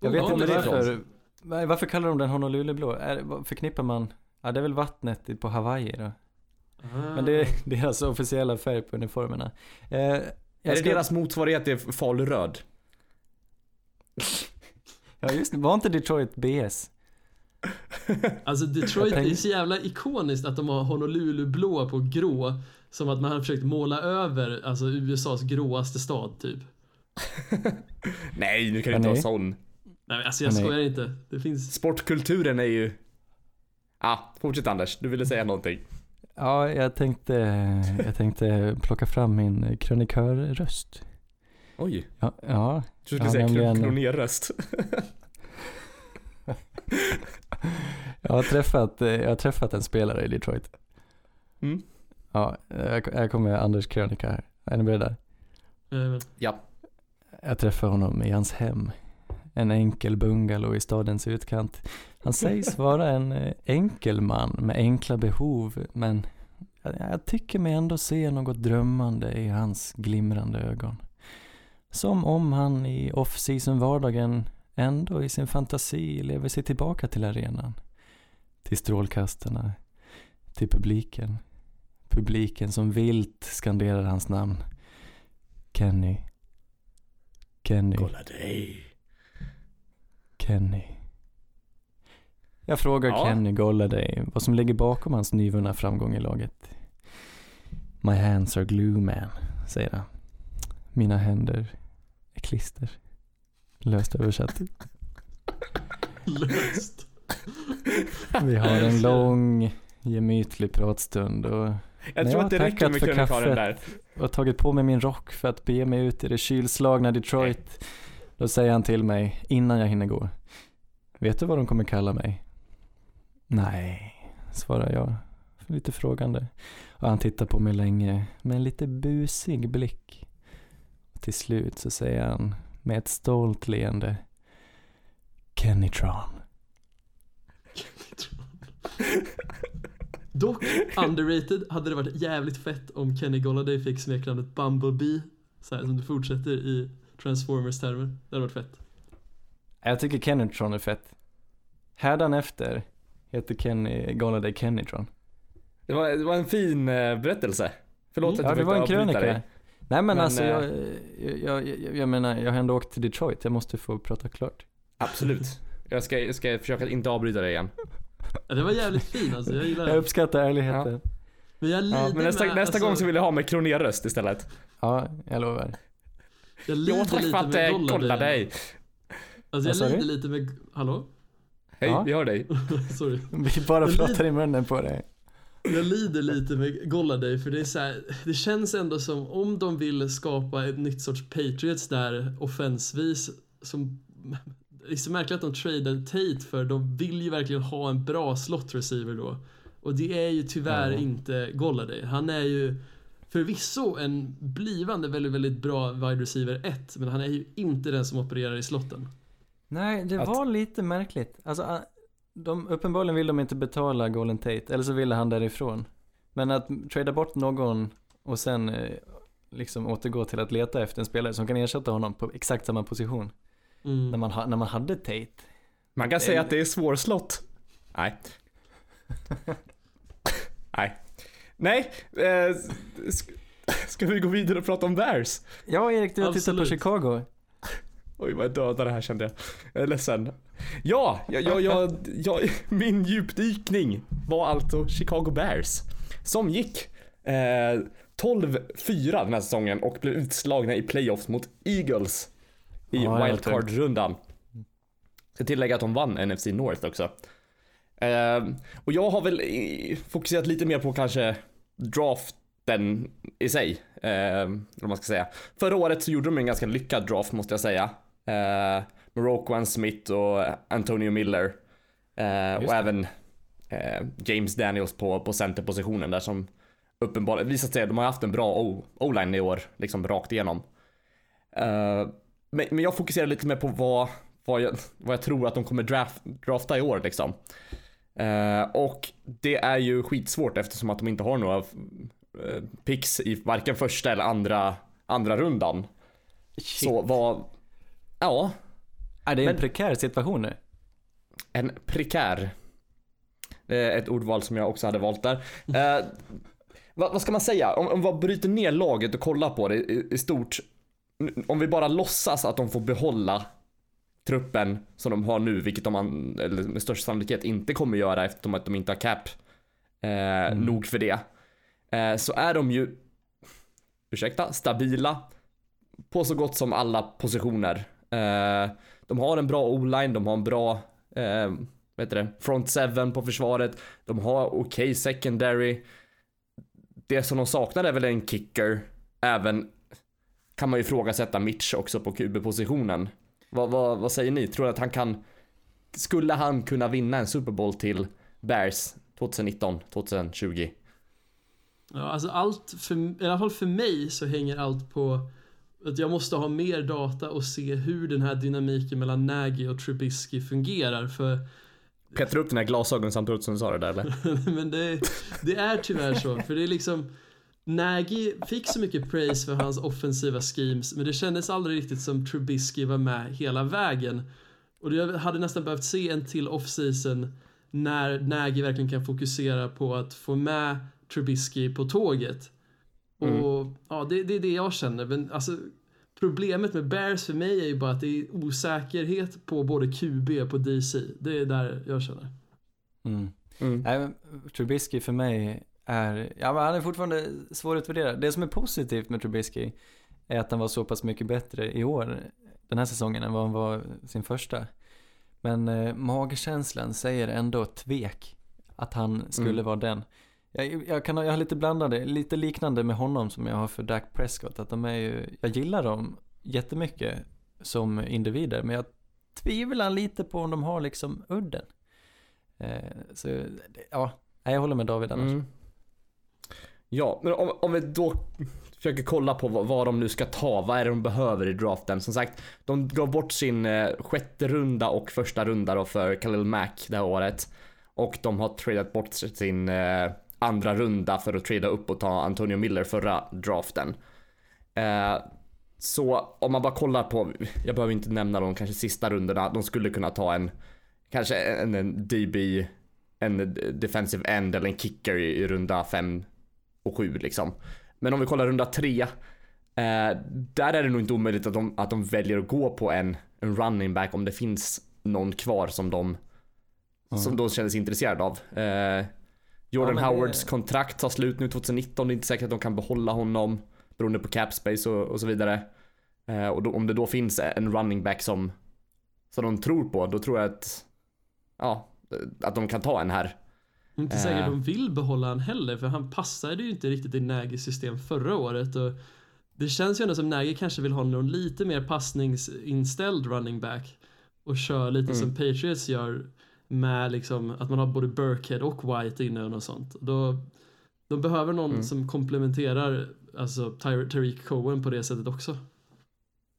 Jag vet inte varför. var- Varför kallar de den Honolulu blå? Är, förknippar man? Ja, det är väl vattnet på Hawaii då. Ah. Men det [LAUGHS] är deras officiella färg på uniformerna. Eh, jag är det ska- deras motsvarighet till faluröd? [LAUGHS] Ja just det, var inte Detroit BS? [LAUGHS] Alltså Detroit är så jävla ikoniskt att de har Honolulu blå på grå. Som att man har försökt måla över alltså USAs gråaste stad typ. Nej, nu kan du inte vara nej. sån. Nej alltså jag Nej. skojar inte. Det finns... Sportkulturen är ju... Ah, fortsätt Anders, du ville säga någonting. Ja, jag tänkte, jag tänkte plocka fram min krönikörröst. Oj, Ja, ja, du skulle Ja, säga nämligen- klonerröst. [LAUGHS] jag har träffat, jag har träffat en spelare i Detroit. Mm. Ja, jag, jag kommer Anders krönika här. Är ni beredda? Eh, Ja. Jag träffade honom i hans hem. En enkel bungalow i stadens utkant. Han sägs vara en eh, enkel man med enkla behov, men jag tycker mig ändå se något drömmande i hans glimrande ögon. Som om han i off-season vardagen ändå i sin fantasi lever sig tillbaka till arenan. Till strålkastarna, till publiken. Publiken som vilt skanderar hans namn. Kenny. Kenny. Kolla dig. Kenny. Jag frågar Ja. Kenny Golladay vad som ligger bakom hans nyvunna framgång i laget. My hands are glue man, säger han. Mina händer är klister. Löst översatt. [LAUGHS] löst. Vi har en lång, gemytlig pratstund och Jag tror jag att det räcker med för krönikaren där. kaffet. och har tagit på mig min rock för att bege mig ut i det kylslagna Detroit. Då säger han till mig innan jag hinner gå. Vet du vad de kommer kalla mig? Nej, svarar jag. Lite frågande. Och han tittar på mig länge med en lite busig blick. Och till slut så säger han med ett stolt leende. Kennytron. Dock, underrated, hade det varit jävligt fett om Kenny Golladay fick smeknamnet Bumblebee. Så här som det fortsätter i Transformers-termer. Det hade varit fett. Jag tycker Kennytron är fett. Hädanefter heter Kenny Golladay Kennytron. Det var, det var en fin eh, berättelse. Förlåt Mm. att Ja, jag det var en krönika. dig. Nej men, Men, alltså eh, jag, jag, jag, jag menar, jag har ändå åkt till Detroit. Jag måste få prata klart. Absolut. Jag ska, jag ska försöka inte avbryta dig igen. Ja, det var jävligt fin alltså, jag gillar Jag det. uppskattar ärligheten. Men jag Ja, men nästa, med, nästa alltså, gång så vill jag ha med kronerröst istället. Ja, jag lovar. Jag lider lite med eh, Golladay. kolla dig. Alltså jag du? lider lite med... Hallå? Hej, Ja. vi hör dig. [LAUGHS] Sorry. Vi bara Jag pratar i munnen på dig. Jag lider lite med Golladay för det är så här, det känns ändå som om de vill skapa ett nytt sorts Patriots där offensvis som det är så märkligt att de tradar Tate för de vill ju verkligen ha en bra slot receiver då. Och det är ju tyvärr Ja. inte Golladay. Han är ju förvisso en blivande väldigt, väldigt bra wide receiver 1 men han är ju inte den som opererar i slotten. Nej, det Att- var lite märkligt. Alltså, ah, de, uppenbarligen vill de inte betala Golden Tate, eller så ville han därifrån. Men att trada bort någon och sen eh, liksom återgå till att leta efter en spelare som kan ersätta honom på exakt samma position. Mm. När, man, ha, när man hade Tate. Man kan säga att det är svårslått. Nej. [LAUGHS] Nej. Nej. Eh, sk- [LAUGHS] ska vi gå vidare och prata om Bears? Ja, Erik, du har tittat på. Chicago. Oj vad jag dödar det här kände jag. Jag är ledsen. Ja, jag, jag, jag, jag, min djupdykning var alltså Chicago Bears. Som gick eh, 12-4 den här säsongen och blev utslagna i playoffs mot Eagles i Ja, wildcard-rundan. Ska tillägga att de vann NFC North också. Ehm, och jag har väl fokuserat lite mer på kanske draften i sig. Eller vad man ska säga. Förra året så gjorde de en ganska lyckad draft måste jag säga. Uh, med Roquan Smith och Antonio Miller. Eh, och det. även eh, James Daniels på, på centerpositionen där som uppenbarligen visat sig, de har haft en bra O-line i år, liksom rakt igenom. Eh, men, men jag fokuserar lite mer på vad, vad, jag, vad jag tror att de kommer draft, drafta i år liksom. Eh, och det är ju skitsvårt eftersom att de inte har några eh, picks i varken första eller andra, andra rundan. Så vad, ja, Är det en Men- prekär situation nu? en prekär. Är ett ordval som jag också hade valt där. Eh, vad, vad ska man säga? Om, om man bryter ner laget och kollar på det i, i stort. Om vi bara låtsas att de får behålla truppen som de har nu, vilket de an- eller med största sannolikhet inte kommer göra eftersom att de inte har cap eh, nog för det. Eh, så är de ju, ursäkta, stabila på så gott som alla positioner. Eh, de har en bra o-line, de har en bra eh, vad heter det, front seven på försvaret. De har okej secondary. Det som de saknar är väl en kicker. Även kan man ju ifrågasätta Mitch också på QB-positionen. Vad, vad, vad säger ni? Tror ni att han kan Skulle han kunna vinna en Super Bowl till Bears 2019, 2020? Ja, alltså allt, för, i alla fall för mig så hänger allt på att jag måste ha mer data och se hur den här dynamiken mellan Nagy och Trubisky fungerar för Petar upp dina glasögon samtidigt som du sa det där eller? [LAUGHS] men det, det är tyvärr så för det är liksom Nagy fick så mycket praise för hans offensiva schemes men det kändes aldrig riktigt som Trubisky var med hela vägen och jag hade nästan behövt se en till off-season när Nagy verkligen kan fokusera på att få med Trubisky på tåget. Och ja, det, det är det jag känner. Men alltså, problemet med Bears för mig är ju bara att det är osäkerhet på både QB på DC. Det är där jag känner. Mm. Mm. Nej, men Trubisky för mig är, ja men han är fortfarande svårutvärderad. Det som är positivt med Trubisky är att han var så pass mycket bättre i år, den här säsongen, än vad han var sin första. Men eh, magkänslan säger ändå tvek att han skulle Mm. vara den. Jag, jag, kan, jag har lite blandade, lite liknande med honom som jag har för Dak Prescott. Att de är ju, jag gillar dem jättemycket som individer, men jag tvivlar lite på om de har liksom udden. Eh, så, ja, jag håller med David annars. Mm. Ja, men om, om vi då försöker kolla på vad, vad de nu ska ta, vad är det de behöver i draften? Som sagt, de gav bort sin eh, sjätte runda och första runda då för Khalil Mack det här året. Och de har tradat bort sin eh, andra runda för att trada upp och ta Antonio Miller förra draften. Eh, så om man bara kollar på, jag behöver inte nämna de kanske sista rundorna, de skulle kunna ta en, kanske en, en DB, en defensive end eller en kicker i, i runda 5 och 7 liksom. Men om vi kollar runda 3, eh, där är det nog inte omöjligt att de, att de väljer att gå på en, en running back om det finns någon kvar som de, som de känner sig intresserade av. Eh, Jordan Ja, men det- Howards kontrakt tar slut nu 2019, det är inte säkert att de kan behålla honom beroende på cap space och, och så vidare. Eh, och då, om det då finns en running back som, som de tror på, då tror jag att, ja, att de kan ta en här. Inte säkert Eh. de vill behålla han heller för han passade ju inte riktigt i Nagys system förra året och det känns ju ändå som Nagy kanske vill ha någon lite mer passningsinställd running back och kör lite som Patriots gör med liksom att man har både Burkhead och White inne och något sånt. Då, de behöver någon som komplementerar alltså Tariq Cohen på det sättet också.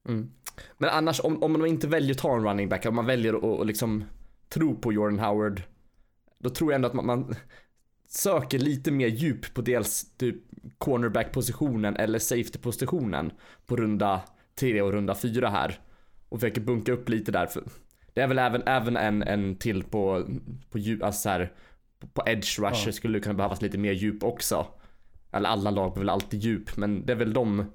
Mm. Men annars om, om man inte väljer att ta en running back, om man väljer att att liksom tro på Jordan Howard, då tror jag ändå att man, man söker lite mer djup på dels typ cornerback-positionen eller safety-positionen på runda 3 och runda 4 här. Och försöker bunka upp lite där. För det är väl även, även en, en till på, på djup, alltså så här, på- på edge rusher Ja. skulle det kunna behövas lite mer djup också. Eller alla lag behöver väl alltid djup, men det är väl de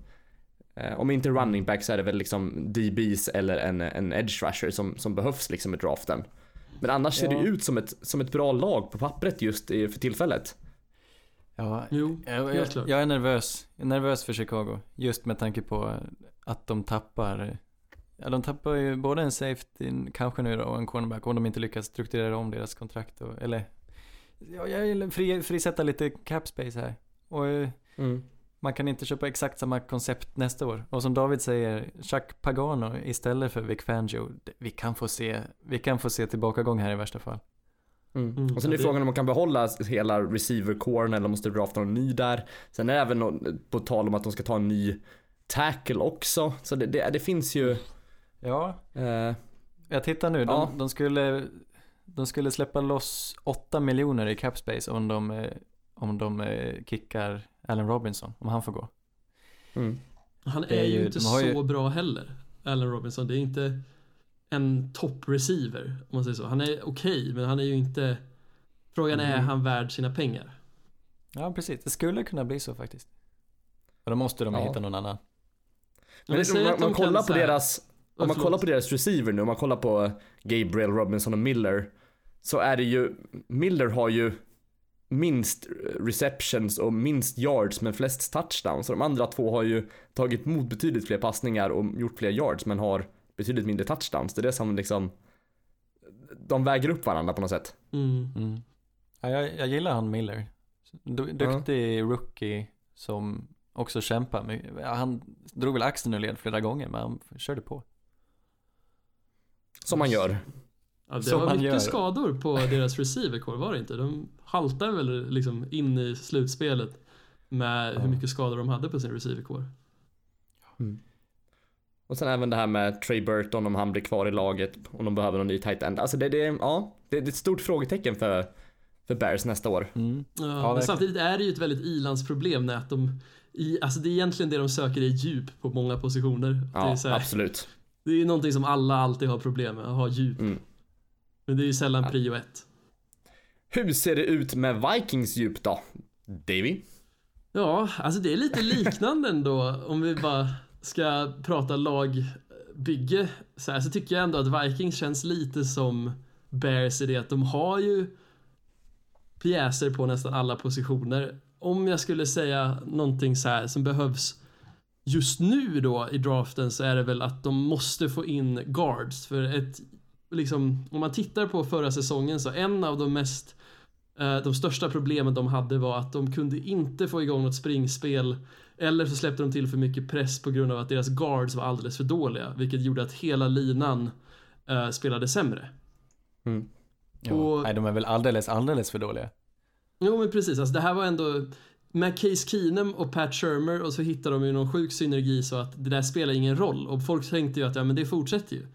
Eh, om inte running back så är det väl liksom DBs eller en, en edge rusher som, som behövs liksom i draften. Men annars ser det Ja. ut som ett, som ett bra lag på pappret just för tillfället. Ja, Jo, jag, helt jag, klart. jag är nervös. Jag är nervös för Chicago. Just med tanke på att de tappar Ja, de tappar ju både en safety, kanske nu då, och en cornerback om de inte lyckas strukturera om deras kontrakt och, eller Ja, jag vill fri, frisätta lite cap space här. Och eh, Mm. Man kan inte köpa exakt samma koncept nästa år. Och som David säger, Chuck Pagano istället för Vic Fangio. Vi kan få se, vi kan få se tillbakagång här i värsta fall. Mm. Mm, Och sen är frågan om man kan behålla hela receiver-coren eller måste drafta någon ny där. Sen är det även på tal om att de ska ta en ny tackle också. Så det, det, det finns ju... Ja, Eh, jag tittar nu. De, Ja. de, skulle, de skulle släppa loss 8 miljoner i cap space om de, om de eh, kickar Allen Robinson, om han får gå. mm. Han är, är ju inte har ju- så bra heller, Allen Robinson. Det är inte en topp-receiver, om man säger så. Han är okej, men han är ju inte... Frågan är, är Mm. han värd sina pengar? Ja, precis. Det skulle kunna bli så faktiskt. Och då måste de Ja. hitta någon annan. Men säger om man, man kollar på så här- deras... Om man förlåt. kollar på deras receiver nu, om man kollar på Gabriel, Robinson och Miller. Så är det ju, Miller har ju minst receptions och minst yards men flest touchdowns. Så de andra två har ju tagit emot betydligt fler passningar och gjort fler yards men har betydligt mindre touchdowns. Det är det som liksom, de väger upp varandra på något sätt. Mm. Mm. Ja, jag, jag gillar han Miller. Du, duktig rookie som också kämpar. Med, ja, han drog väl axeln ur led flera gånger men han körde på. Som man gör. Ja, det Som var mycket gör. skador på [LAUGHS] deras receivercore, var det inte? De haltade väl liksom in i slutspelet med Ja. hur mycket skador de hade på sin receivercore. Och sen även det här med Trey Burton om han blir kvar i laget, om de behöver någon ny tight end. Alltså det, det, ja, det, det är ett stort frågetecken för, för Bears nästa år. Mm. Ja, men samtidigt är det ju ett väldigt ilandsproblem när att de i, alltså det är egentligen det de söker är djup på många positioner. det, Ja, är så här, absolut. det är ju någonting som alla alltid har problem med, att ha djup. Mm. Men det är ju sällan Ja. prio ett. Hur ser det ut med Vikings djup då? Davy? Ja, alltså det är lite liknande ändå om vi bara ska prata lagbygge. Så, här, så tycker jag ändå att Vikings känns lite som Bears i det att de har ju pjäser på nästan alla positioner. Om jag skulle säga någonting så här som behövs just nu då i draften så är det väl att de måste få in guards för ett liksom om man tittar på förra säsongen så en av de mest eh, de största problemen de hade var att de kunde inte få igång något springspel eller så släppte de till för mycket press på grund av att deras guards var alldeles för dåliga vilket gjorde att hela linan eh, spelade sämre. Mm. Ja. Och- Nej, de är väl alldeles, alldeles för dåliga. Jo men precis, alltså det här var ändå med Case Keenum och Pat Shermer och så hittade de ju någon sjuk synergi så att det där spelar ingen roll och folk tänkte ju att ja men det fortsätter ju.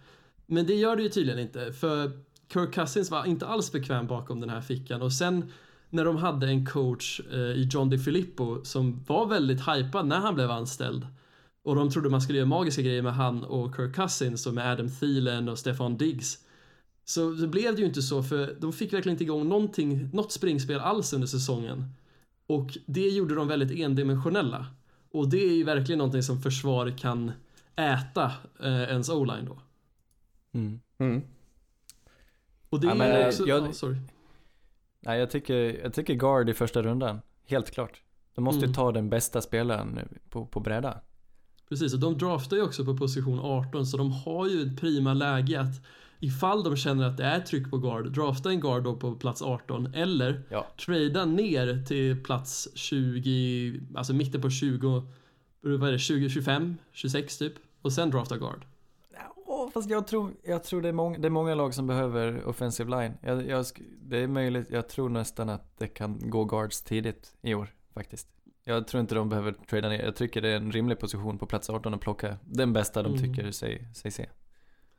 Men det gör det ju tydligen inte för Kirk Cousins var inte alls bekväm bakom den här fickan och sen när de hade en coach eh, i John DeFilippo som var väldigt hypad när han blev anställd och de trodde man skulle göra magiska grejer med han och Kirk Cousins och med Adam Thielen och Stefan Diggs så det blev det ju inte så för de fick verkligen inte igång någonting, något springspel alls under säsongen. Och det gjorde de väldigt endimensionella. Och det är ju verkligen någonting som försvar kan äta eh, ens o-line då. Mm. Mm. Och det Ja, är men, eh, också... jag- ja, sorry. Nej, jag tycker, jag tycker guard i första rundan. Helt klart. De måste Mm. ju ta den bästa spelaren på, på bräda. Precis, och de draftar ju också på position 18 så de har ju ett prima läge att ifall de känner att det är tryck på guard, drafta en guard då på plats 18 eller Ja. trada ner till plats 20, alltså mitten på 20, vad är det, 20, 25, 26 typ och sen drafta guard. Fast jag tror, jag tror det, är många, det är många lag som behöver offensive line. Jag, jag, det är möjligt, jag tror nästan att det kan gå guards tidigt i år faktiskt. Jag tror inte de behöver trada ner. Jag tycker det är en rimlig position på plats 18 att plocka den bästa de Mm. tycker sig, sig se.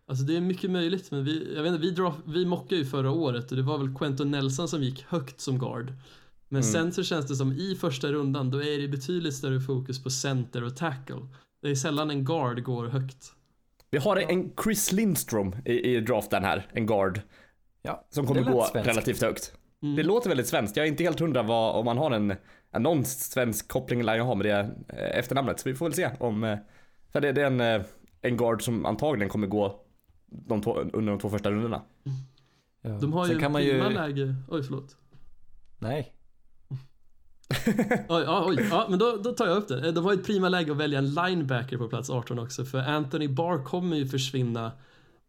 Alltså det är mycket möjligt, men vi, jag vet inte, vi, draf, vi mockade ju förra året och det var väl Quentin Nelson som gick högt som guard. Men Mm. sen så känns det som i första rundan, då är det betydligt större fokus på center och tackle. Det är sällan en guard går högt. Vi har en Chris Lindstrom i, i draften här, en guard. Ja, Som kommer gå svenskt. relativt högt. Mm. Det låter väldigt svenskt. Jag är inte helt hundra vad, om man har en, en någon svensk koppling lär jag ha med det eh, efternamnet. Så vi får väl se om, eh, för det, det är en, eh, en guard som antagligen kommer gå de två, under de två första rundorna. Ja. De har Sen ju kan man ju... läge, oj förlåt. Nej. [LAUGHS] Oj, ja, oj, ja, men då, då tar jag upp det. De har ju ett prima läge att välja en linebacker på plats 18 också, för Anthony Barr kommer ju försvinna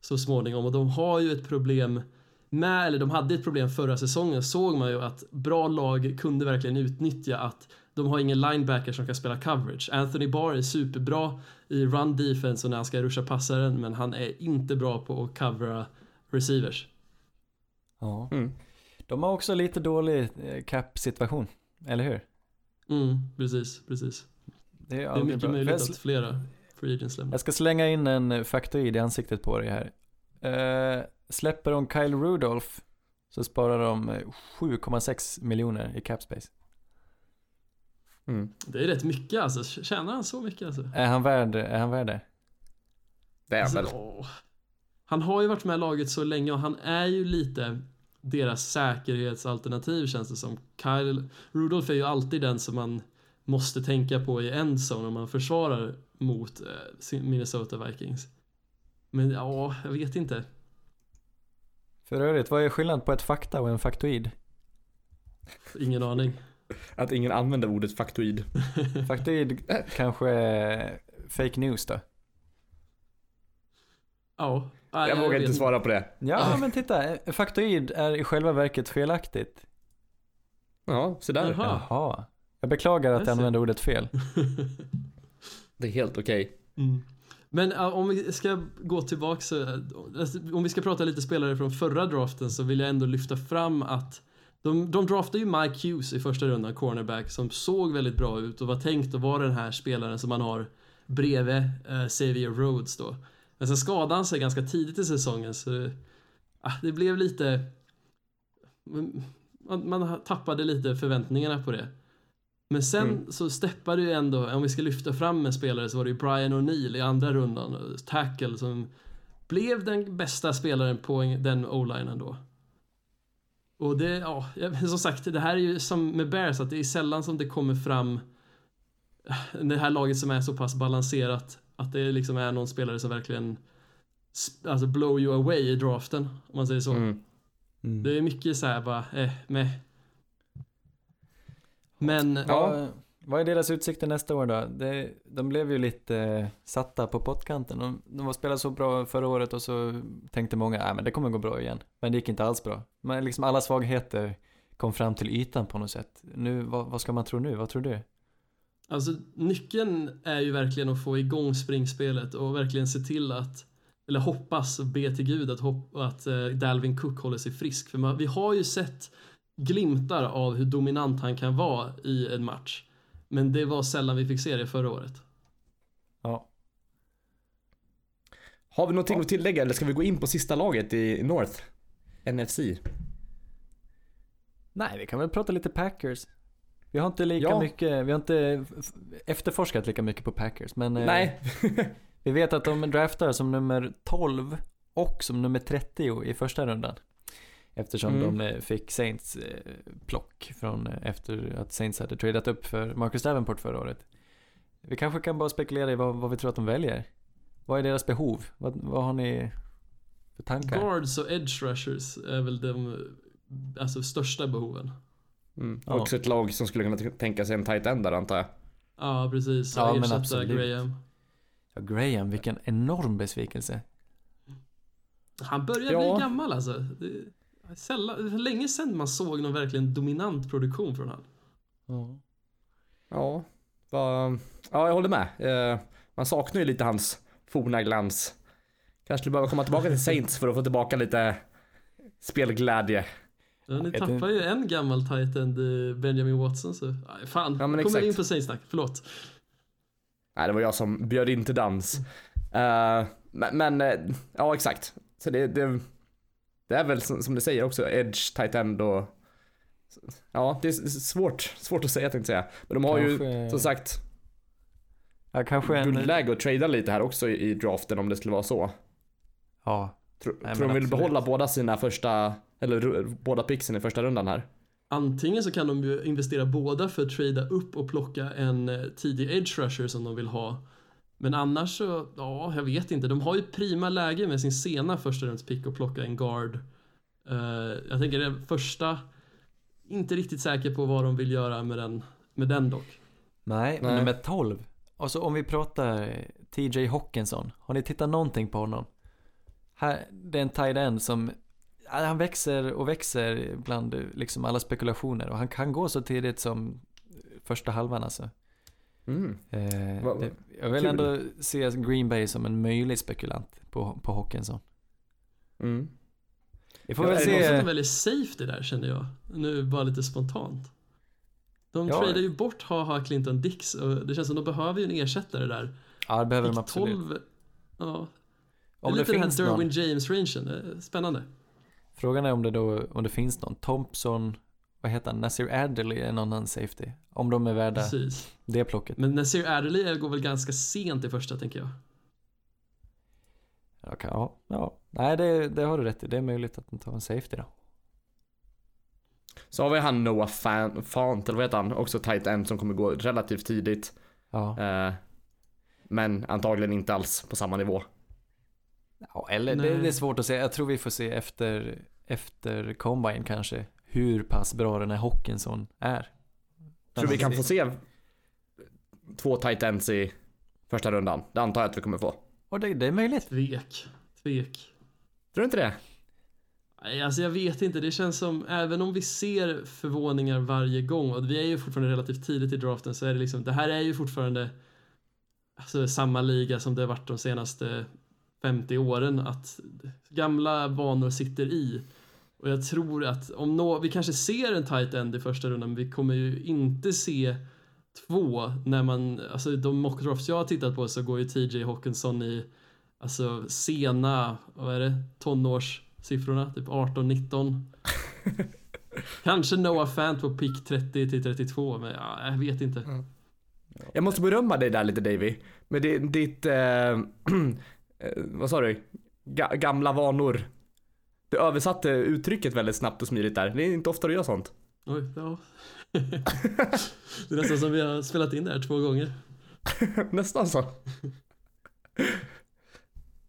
så småningom och de har ju ett problem med, eller de hade ett problem förra säsongen, såg man ju att bra lag kunde verkligen utnyttja att de har ingen linebacker som kan spela coverage. Anthony Barr är superbra i run defense och när han ska ruscha passaren, men han är inte bra på att covera receivers. Ja. Mm. De har också lite dålig eh, cap-situation, eller hur? Mm, precis, precis. Det är, Det är mycket bra. möjligt jag, att flera free agents lämnar. jag ska slänga in en eh, faktoid i ansiktet på dig här. Eh, släpper de Kyle Rudolph så sparar de eh, 7,6 miljoner i cap space. Mm. Det är rätt mycket alltså. Tjänar han så mycket alltså? Är han värd, är han värd det? Det är Alltså, väl. åh. Han har ju varit med i laget så länge och han är ju lite deras säkerhetsalternativ känns det som. Kyle Rudolph är ju alltid den som man måste tänka på i endzone om man försvarar mot eh, Minnesota Vikings. Men ja, jag vet inte. För övrigt, vad är skillnaden på ett fakta och en faktoid? Ingen aning. [LAUGHS] Att ingen använder ordet faktoid. [LAUGHS] Faktoid kanske är fake news då? Ja, nej, Jag vågar inte svara på det. Ja, men titta. Faktoid är i själva verket felaktigt. Ja, så där. Jaha. Jaha. Jag beklagar att Jag jag använde ordet fel. [LAUGHS] Det är helt okej. Mm. Men ja, om vi ska gå tillbaka så, alltså, om vi ska prata lite spelare från förra draften så vill jag ändå lyfta fram att de, de draftade ju Mike Hughes i första rundan, cornerback, som såg väldigt bra ut och var tänkt att vara den här spelaren som man har bredvid eh, Xavier Rhodes då. Men sen skadade han sig ganska tidigt i säsongen så ah, det blev lite... Man, man tappade lite förväntningarna på det. Men sen Mm. så steppade ju ändå, om vi ska lyfta fram en spelare så var det ju Brian O'Neill i andra rundan, tackle som blev den bästa spelaren på en- den o-linen då. Och det, ja, som sagt, det här är ju som med Bears att det är sällan som det kommer fram det här laget som är så pass balanserat att det liksom är någon spelare som verkligen alltså blow you away i draften, om man säger så. Mm. Det är mycket så här bara, eh, med. Men, Ja. Vad, vad är deras utsikter nästa år då? Det, de blev ju lite eh, satta på pottkanten. De, de var spelade så bra förra året och så tänkte många, nej men det kommer gå bra igen. Men det gick inte alls bra. Men liksom alla svagheter kom fram till ytan på något sätt. Nu, vad, vad ska man tro nu? Vad tror du? Alltså nyckeln är ju verkligen att få igång springspelet och verkligen se till att eller hoppas och be till gud att, hopp, att eh, Dalvin Cook håller sig frisk. För man, vi har ju sett glimtar av hur dominant han kan vara i en match. Men det var sällan vi fick se det förra året. Ja. Har vi någonting att tillägga eller ska vi gå in på sista laget i North? NFC? Nej, vi kan väl prata lite Packers. Vi har inte lika Ja. mycket, vi har inte efterforskat lika mycket på Packers. Men eh, Nej. [LAUGHS] vi vet att de draftar som nummer 12 och som nummer 30 i första rundan. Eftersom Mm. de eh, fick Saints eh, plock från efter att Saints hade tradat upp för Marcus Davenport förra året. Vi kanske kan bara spekulera i vad, vad vi tror att de väljer. Vad är deras behov? Vad, vad har ni för tankar? Guards och edge rushers är väl de alltså, största behoven. Mm. Ja. Också ett lag som skulle kunna tänka sig en tight end där antar jag. Ja, precis. Ja, Ja, men absolut. Graham. Ja, Graham, vilken enorm besvikelse. Han börjar Ja. bli gammal alltså. Det är sällan, länge sedan man såg någon verkligen dominant produktion från han. Ja. Ja, va, ja jag håller med. Eh, man saknar ju lite hans forna glans. Kanske behöva komma tillbaka till Saints för att få tillbaka lite spelglädje. Ja, ni tappar inte. ju en gammal eh, Benjamin Watson, så... Aj, fan, Ja, kommer exakt. in på Saints-snack. Förlåt. Nej, det var jag som bjöd in till dans. Eh, men, men eh, ja exakt. Så det, det, det är väl som, som du säger också, edge, tight end och Ja, det är svårt, svårt att säga tänkte jag säga. Men de har ju Kanske- som sagt Ja, kanske en... guldläge att trada lite här också i, draften om det skulle vara så. Ja, Tror, Nej, tror men de vill absolut. behålla båda sina första, eller båda picksen i första rundan här? Antingen så kan de ju investera båda för att trada upp och plocka en eh, tidig edge rusher som de vill ha. Men annars så, ja, jag vet inte. De har ju prima läge med sin sena första rundspick och plocka en guard. Eh, jag tänker den första, inte riktigt säker på vad de vill göra med den med den dock. Nej, men nummer 12. Och så om vi pratar TJ Hawkinson. Har ni tittat någonting på honom? Här, det är en tight end som, han växer och växer bland liksom alla spekulationer och han kan gå så tidigt som första halvan alltså. Mm. Eh, Va- det, jag vill kul. ändå se Green Bay som en möjlig spekulant på, på Hawkinson. Mm. Vi får Ja, väl är det Det är se. som väljer safety där känner jag. Nu bara lite spontant. De Ja. tradar ju bort Haha Clinton Dix och det känns som de behöver ju en ersättare där. Ja, det behöver de Pick absolut. 12, ja. Om det lite den här finns Derwin. James-rangen, spännande. Frågan är om det då, om det finns någon. Thompson, vad heter han? Nasir Adderley är någon annan safety. Om de är värda Precis. det plocket. Men Nasir Adderley går väl ganska sent i första tänker jag. Okej, ja, ja. Nej, det, det har du rätt i. Det är möjligt att de tar en safety då. Så har vi han Noah Fan, Fant, eller vad heter han? Också tight end som kommer gå relativt tidigt. Ja. Eh, men antagligen inte alls på samma nivå. Ja eller det, det är svårt att säga. Jag tror vi får se efter, efter combine kanske. Hur pass bra den här Hawkinson är. Tror vi kan få se två tight ends i första rundan? Det antar jag att vi kommer få. Och det, det är möjligt. Tvek. Tvek. Tror du inte det? Nej, alltså jag vet inte. Det känns som, även om vi ser förvåningar varje gång och vi är ju fortfarande relativt tidigt i draften så är det liksom, det här är ju fortfarande alltså, samma liga som det har varit de senaste 50 åren att gamla vanor sitter i. Och jag tror att om nå, vi kanske ser en tight end i första rundan men vi kommer ju inte se två när man, alltså de mockdrafts jag har tittat på så går ju TJ Hawkinson i alltså sena, vad är det, tonårssiffrorna, typ 18-19. [LAUGHS] Kanske Noah Fant på pick 30 till 32 men ja, jag vet inte. Jag måste berömma dig där lite Davy. Med di- ditt, eh, eh, [CLEARS THROAT] [CLEARS THROAT] vad sa du? Ga- gamla vanor. Du översatte uttrycket väldigt snabbt och smidigt där. Det är inte ofta du gör sånt. Oj, ja. [LAUGHS] det är nästan som vi har spelat in det här två gånger. [LAUGHS] Nästan så.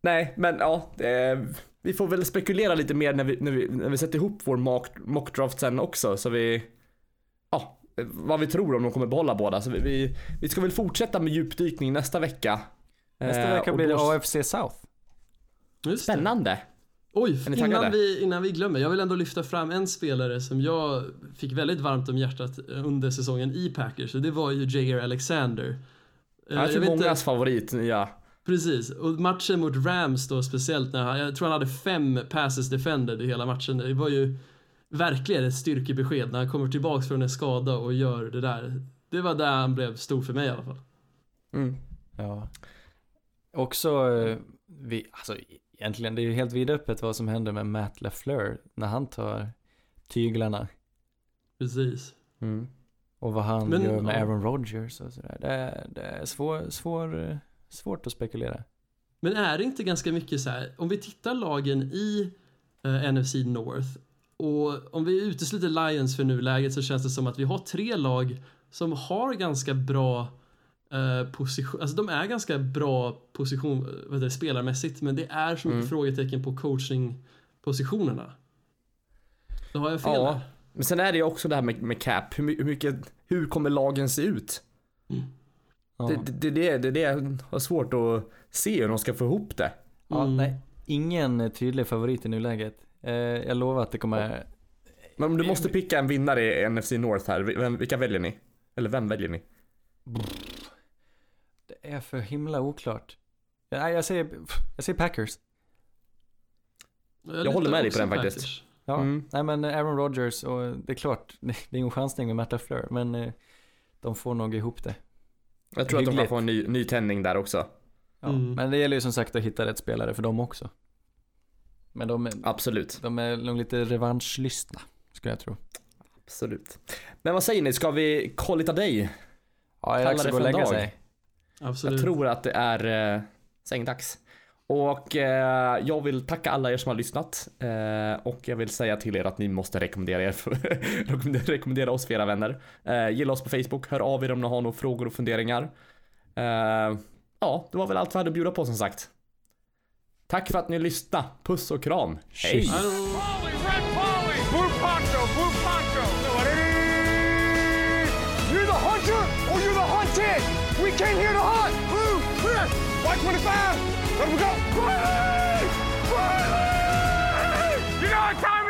Nej, men ja. Eh, vi får väl spekulera lite mer när vi, när vi, när vi sätter ihop vår mock, mockdraft sen också. Så vi, ja, eh, vad vi tror om de kommer behålla båda. Så vi, vi, vi ska väl fortsätta med djupdykning nästa vecka. Nästa Eh, vecka och blir det AFC South. Just det. Spännande. Oj, Är innan vi, innan vi glömmer. Jag vill ändå lyfta fram en spelare som jag fick väldigt varmt om hjärtat under säsongen i Packers. Det var ju Jair Alexander. Eh, Jag tror vet inte- mångas favorit nya. Precis, och matchen mot Rams då speciellt när han, jag tror han hade fem passes defended i hela matchen. Det var ju verkligen ett styrkebesked när han kommer tillbaks från en skada och gör det där. Det var där han blev stor för mig i alla fall. Mm. Ja. Också, eh, vi, alltså egentligen det är ju helt vidöppet vad som händer med Matt LaFleur när han tar tyglarna. Precis. Mm. Och vad han Men, gör med ja. Aaron Rodgers och sådär. Det, är- det är svår, svår, eh, svårt att spekulera. Men är det inte ganska mycket så här, om vi tittar lagen i eh, NFC North och om vi utesluter Lions för nuläget så känns det som att vi har tre lag som har ganska bra eh, position, alltså de är ganska bra position, eh, vad heter det, spelarmässigt men det är så mycket Mm. frågetecken på coachingpositionerna. Då har jag fel Ja. där. Men sen är det ju också det här med, med cap. Hur, my- hur mycket, hur kommer lagen se ut? Ja. Det, det, det, det, det jag har svårt att se hur de ska få ihop det. Ja, Mm. nej, ingen eh, tydlig favorit i nuläget. Eh, jag lovar att det kommer, Men om du måste picka en vinnare i NFC North här, vem, vilka väljer ni? Eller vem väljer ni? det är för himla oklart. Nej, jag säger, jag säger Packers. Jag, Jag håller med dig på den också faktiskt. Packers. Ja, Mm. nej men Aaron Rodgers och det är klart, [LAUGHS] det är ingen chansning med Matt LaFleur, men eh, de får nog ihop det. Jag tror att de kan Hyggligt. få en ny, ny tändning där också. Ja, Mm. Men det gäller ju som sagt att hitta rätt spelare för dem också. Men de, är- Absolut. de är nog lite revanschlystna, skulle jag tro. Absolut. Men vad säger ni, ska vi call it a day? Ja, jag Kalla det att gå och för en lägga dag. sig. Absolut. Jag tror att det är eh, sängdags. Och eh, jag vill tacka alla er som har lyssnat. Eh, och jag vill säga till er att ni måste rekommendera, er för, [LAUGHS] rekommendera, oss för era vänner. Eh, gilla oss på Facebook, hör av er om ni har några frågor och funderingar. Eh, ja, det var väl allt vi hade att bjuda på som sagt. Tack för att ni lyssnade. Puss och kram. Hej! We came here to hunt! Blue, clear! White 25! Let them go! Riley! Riley! You know what time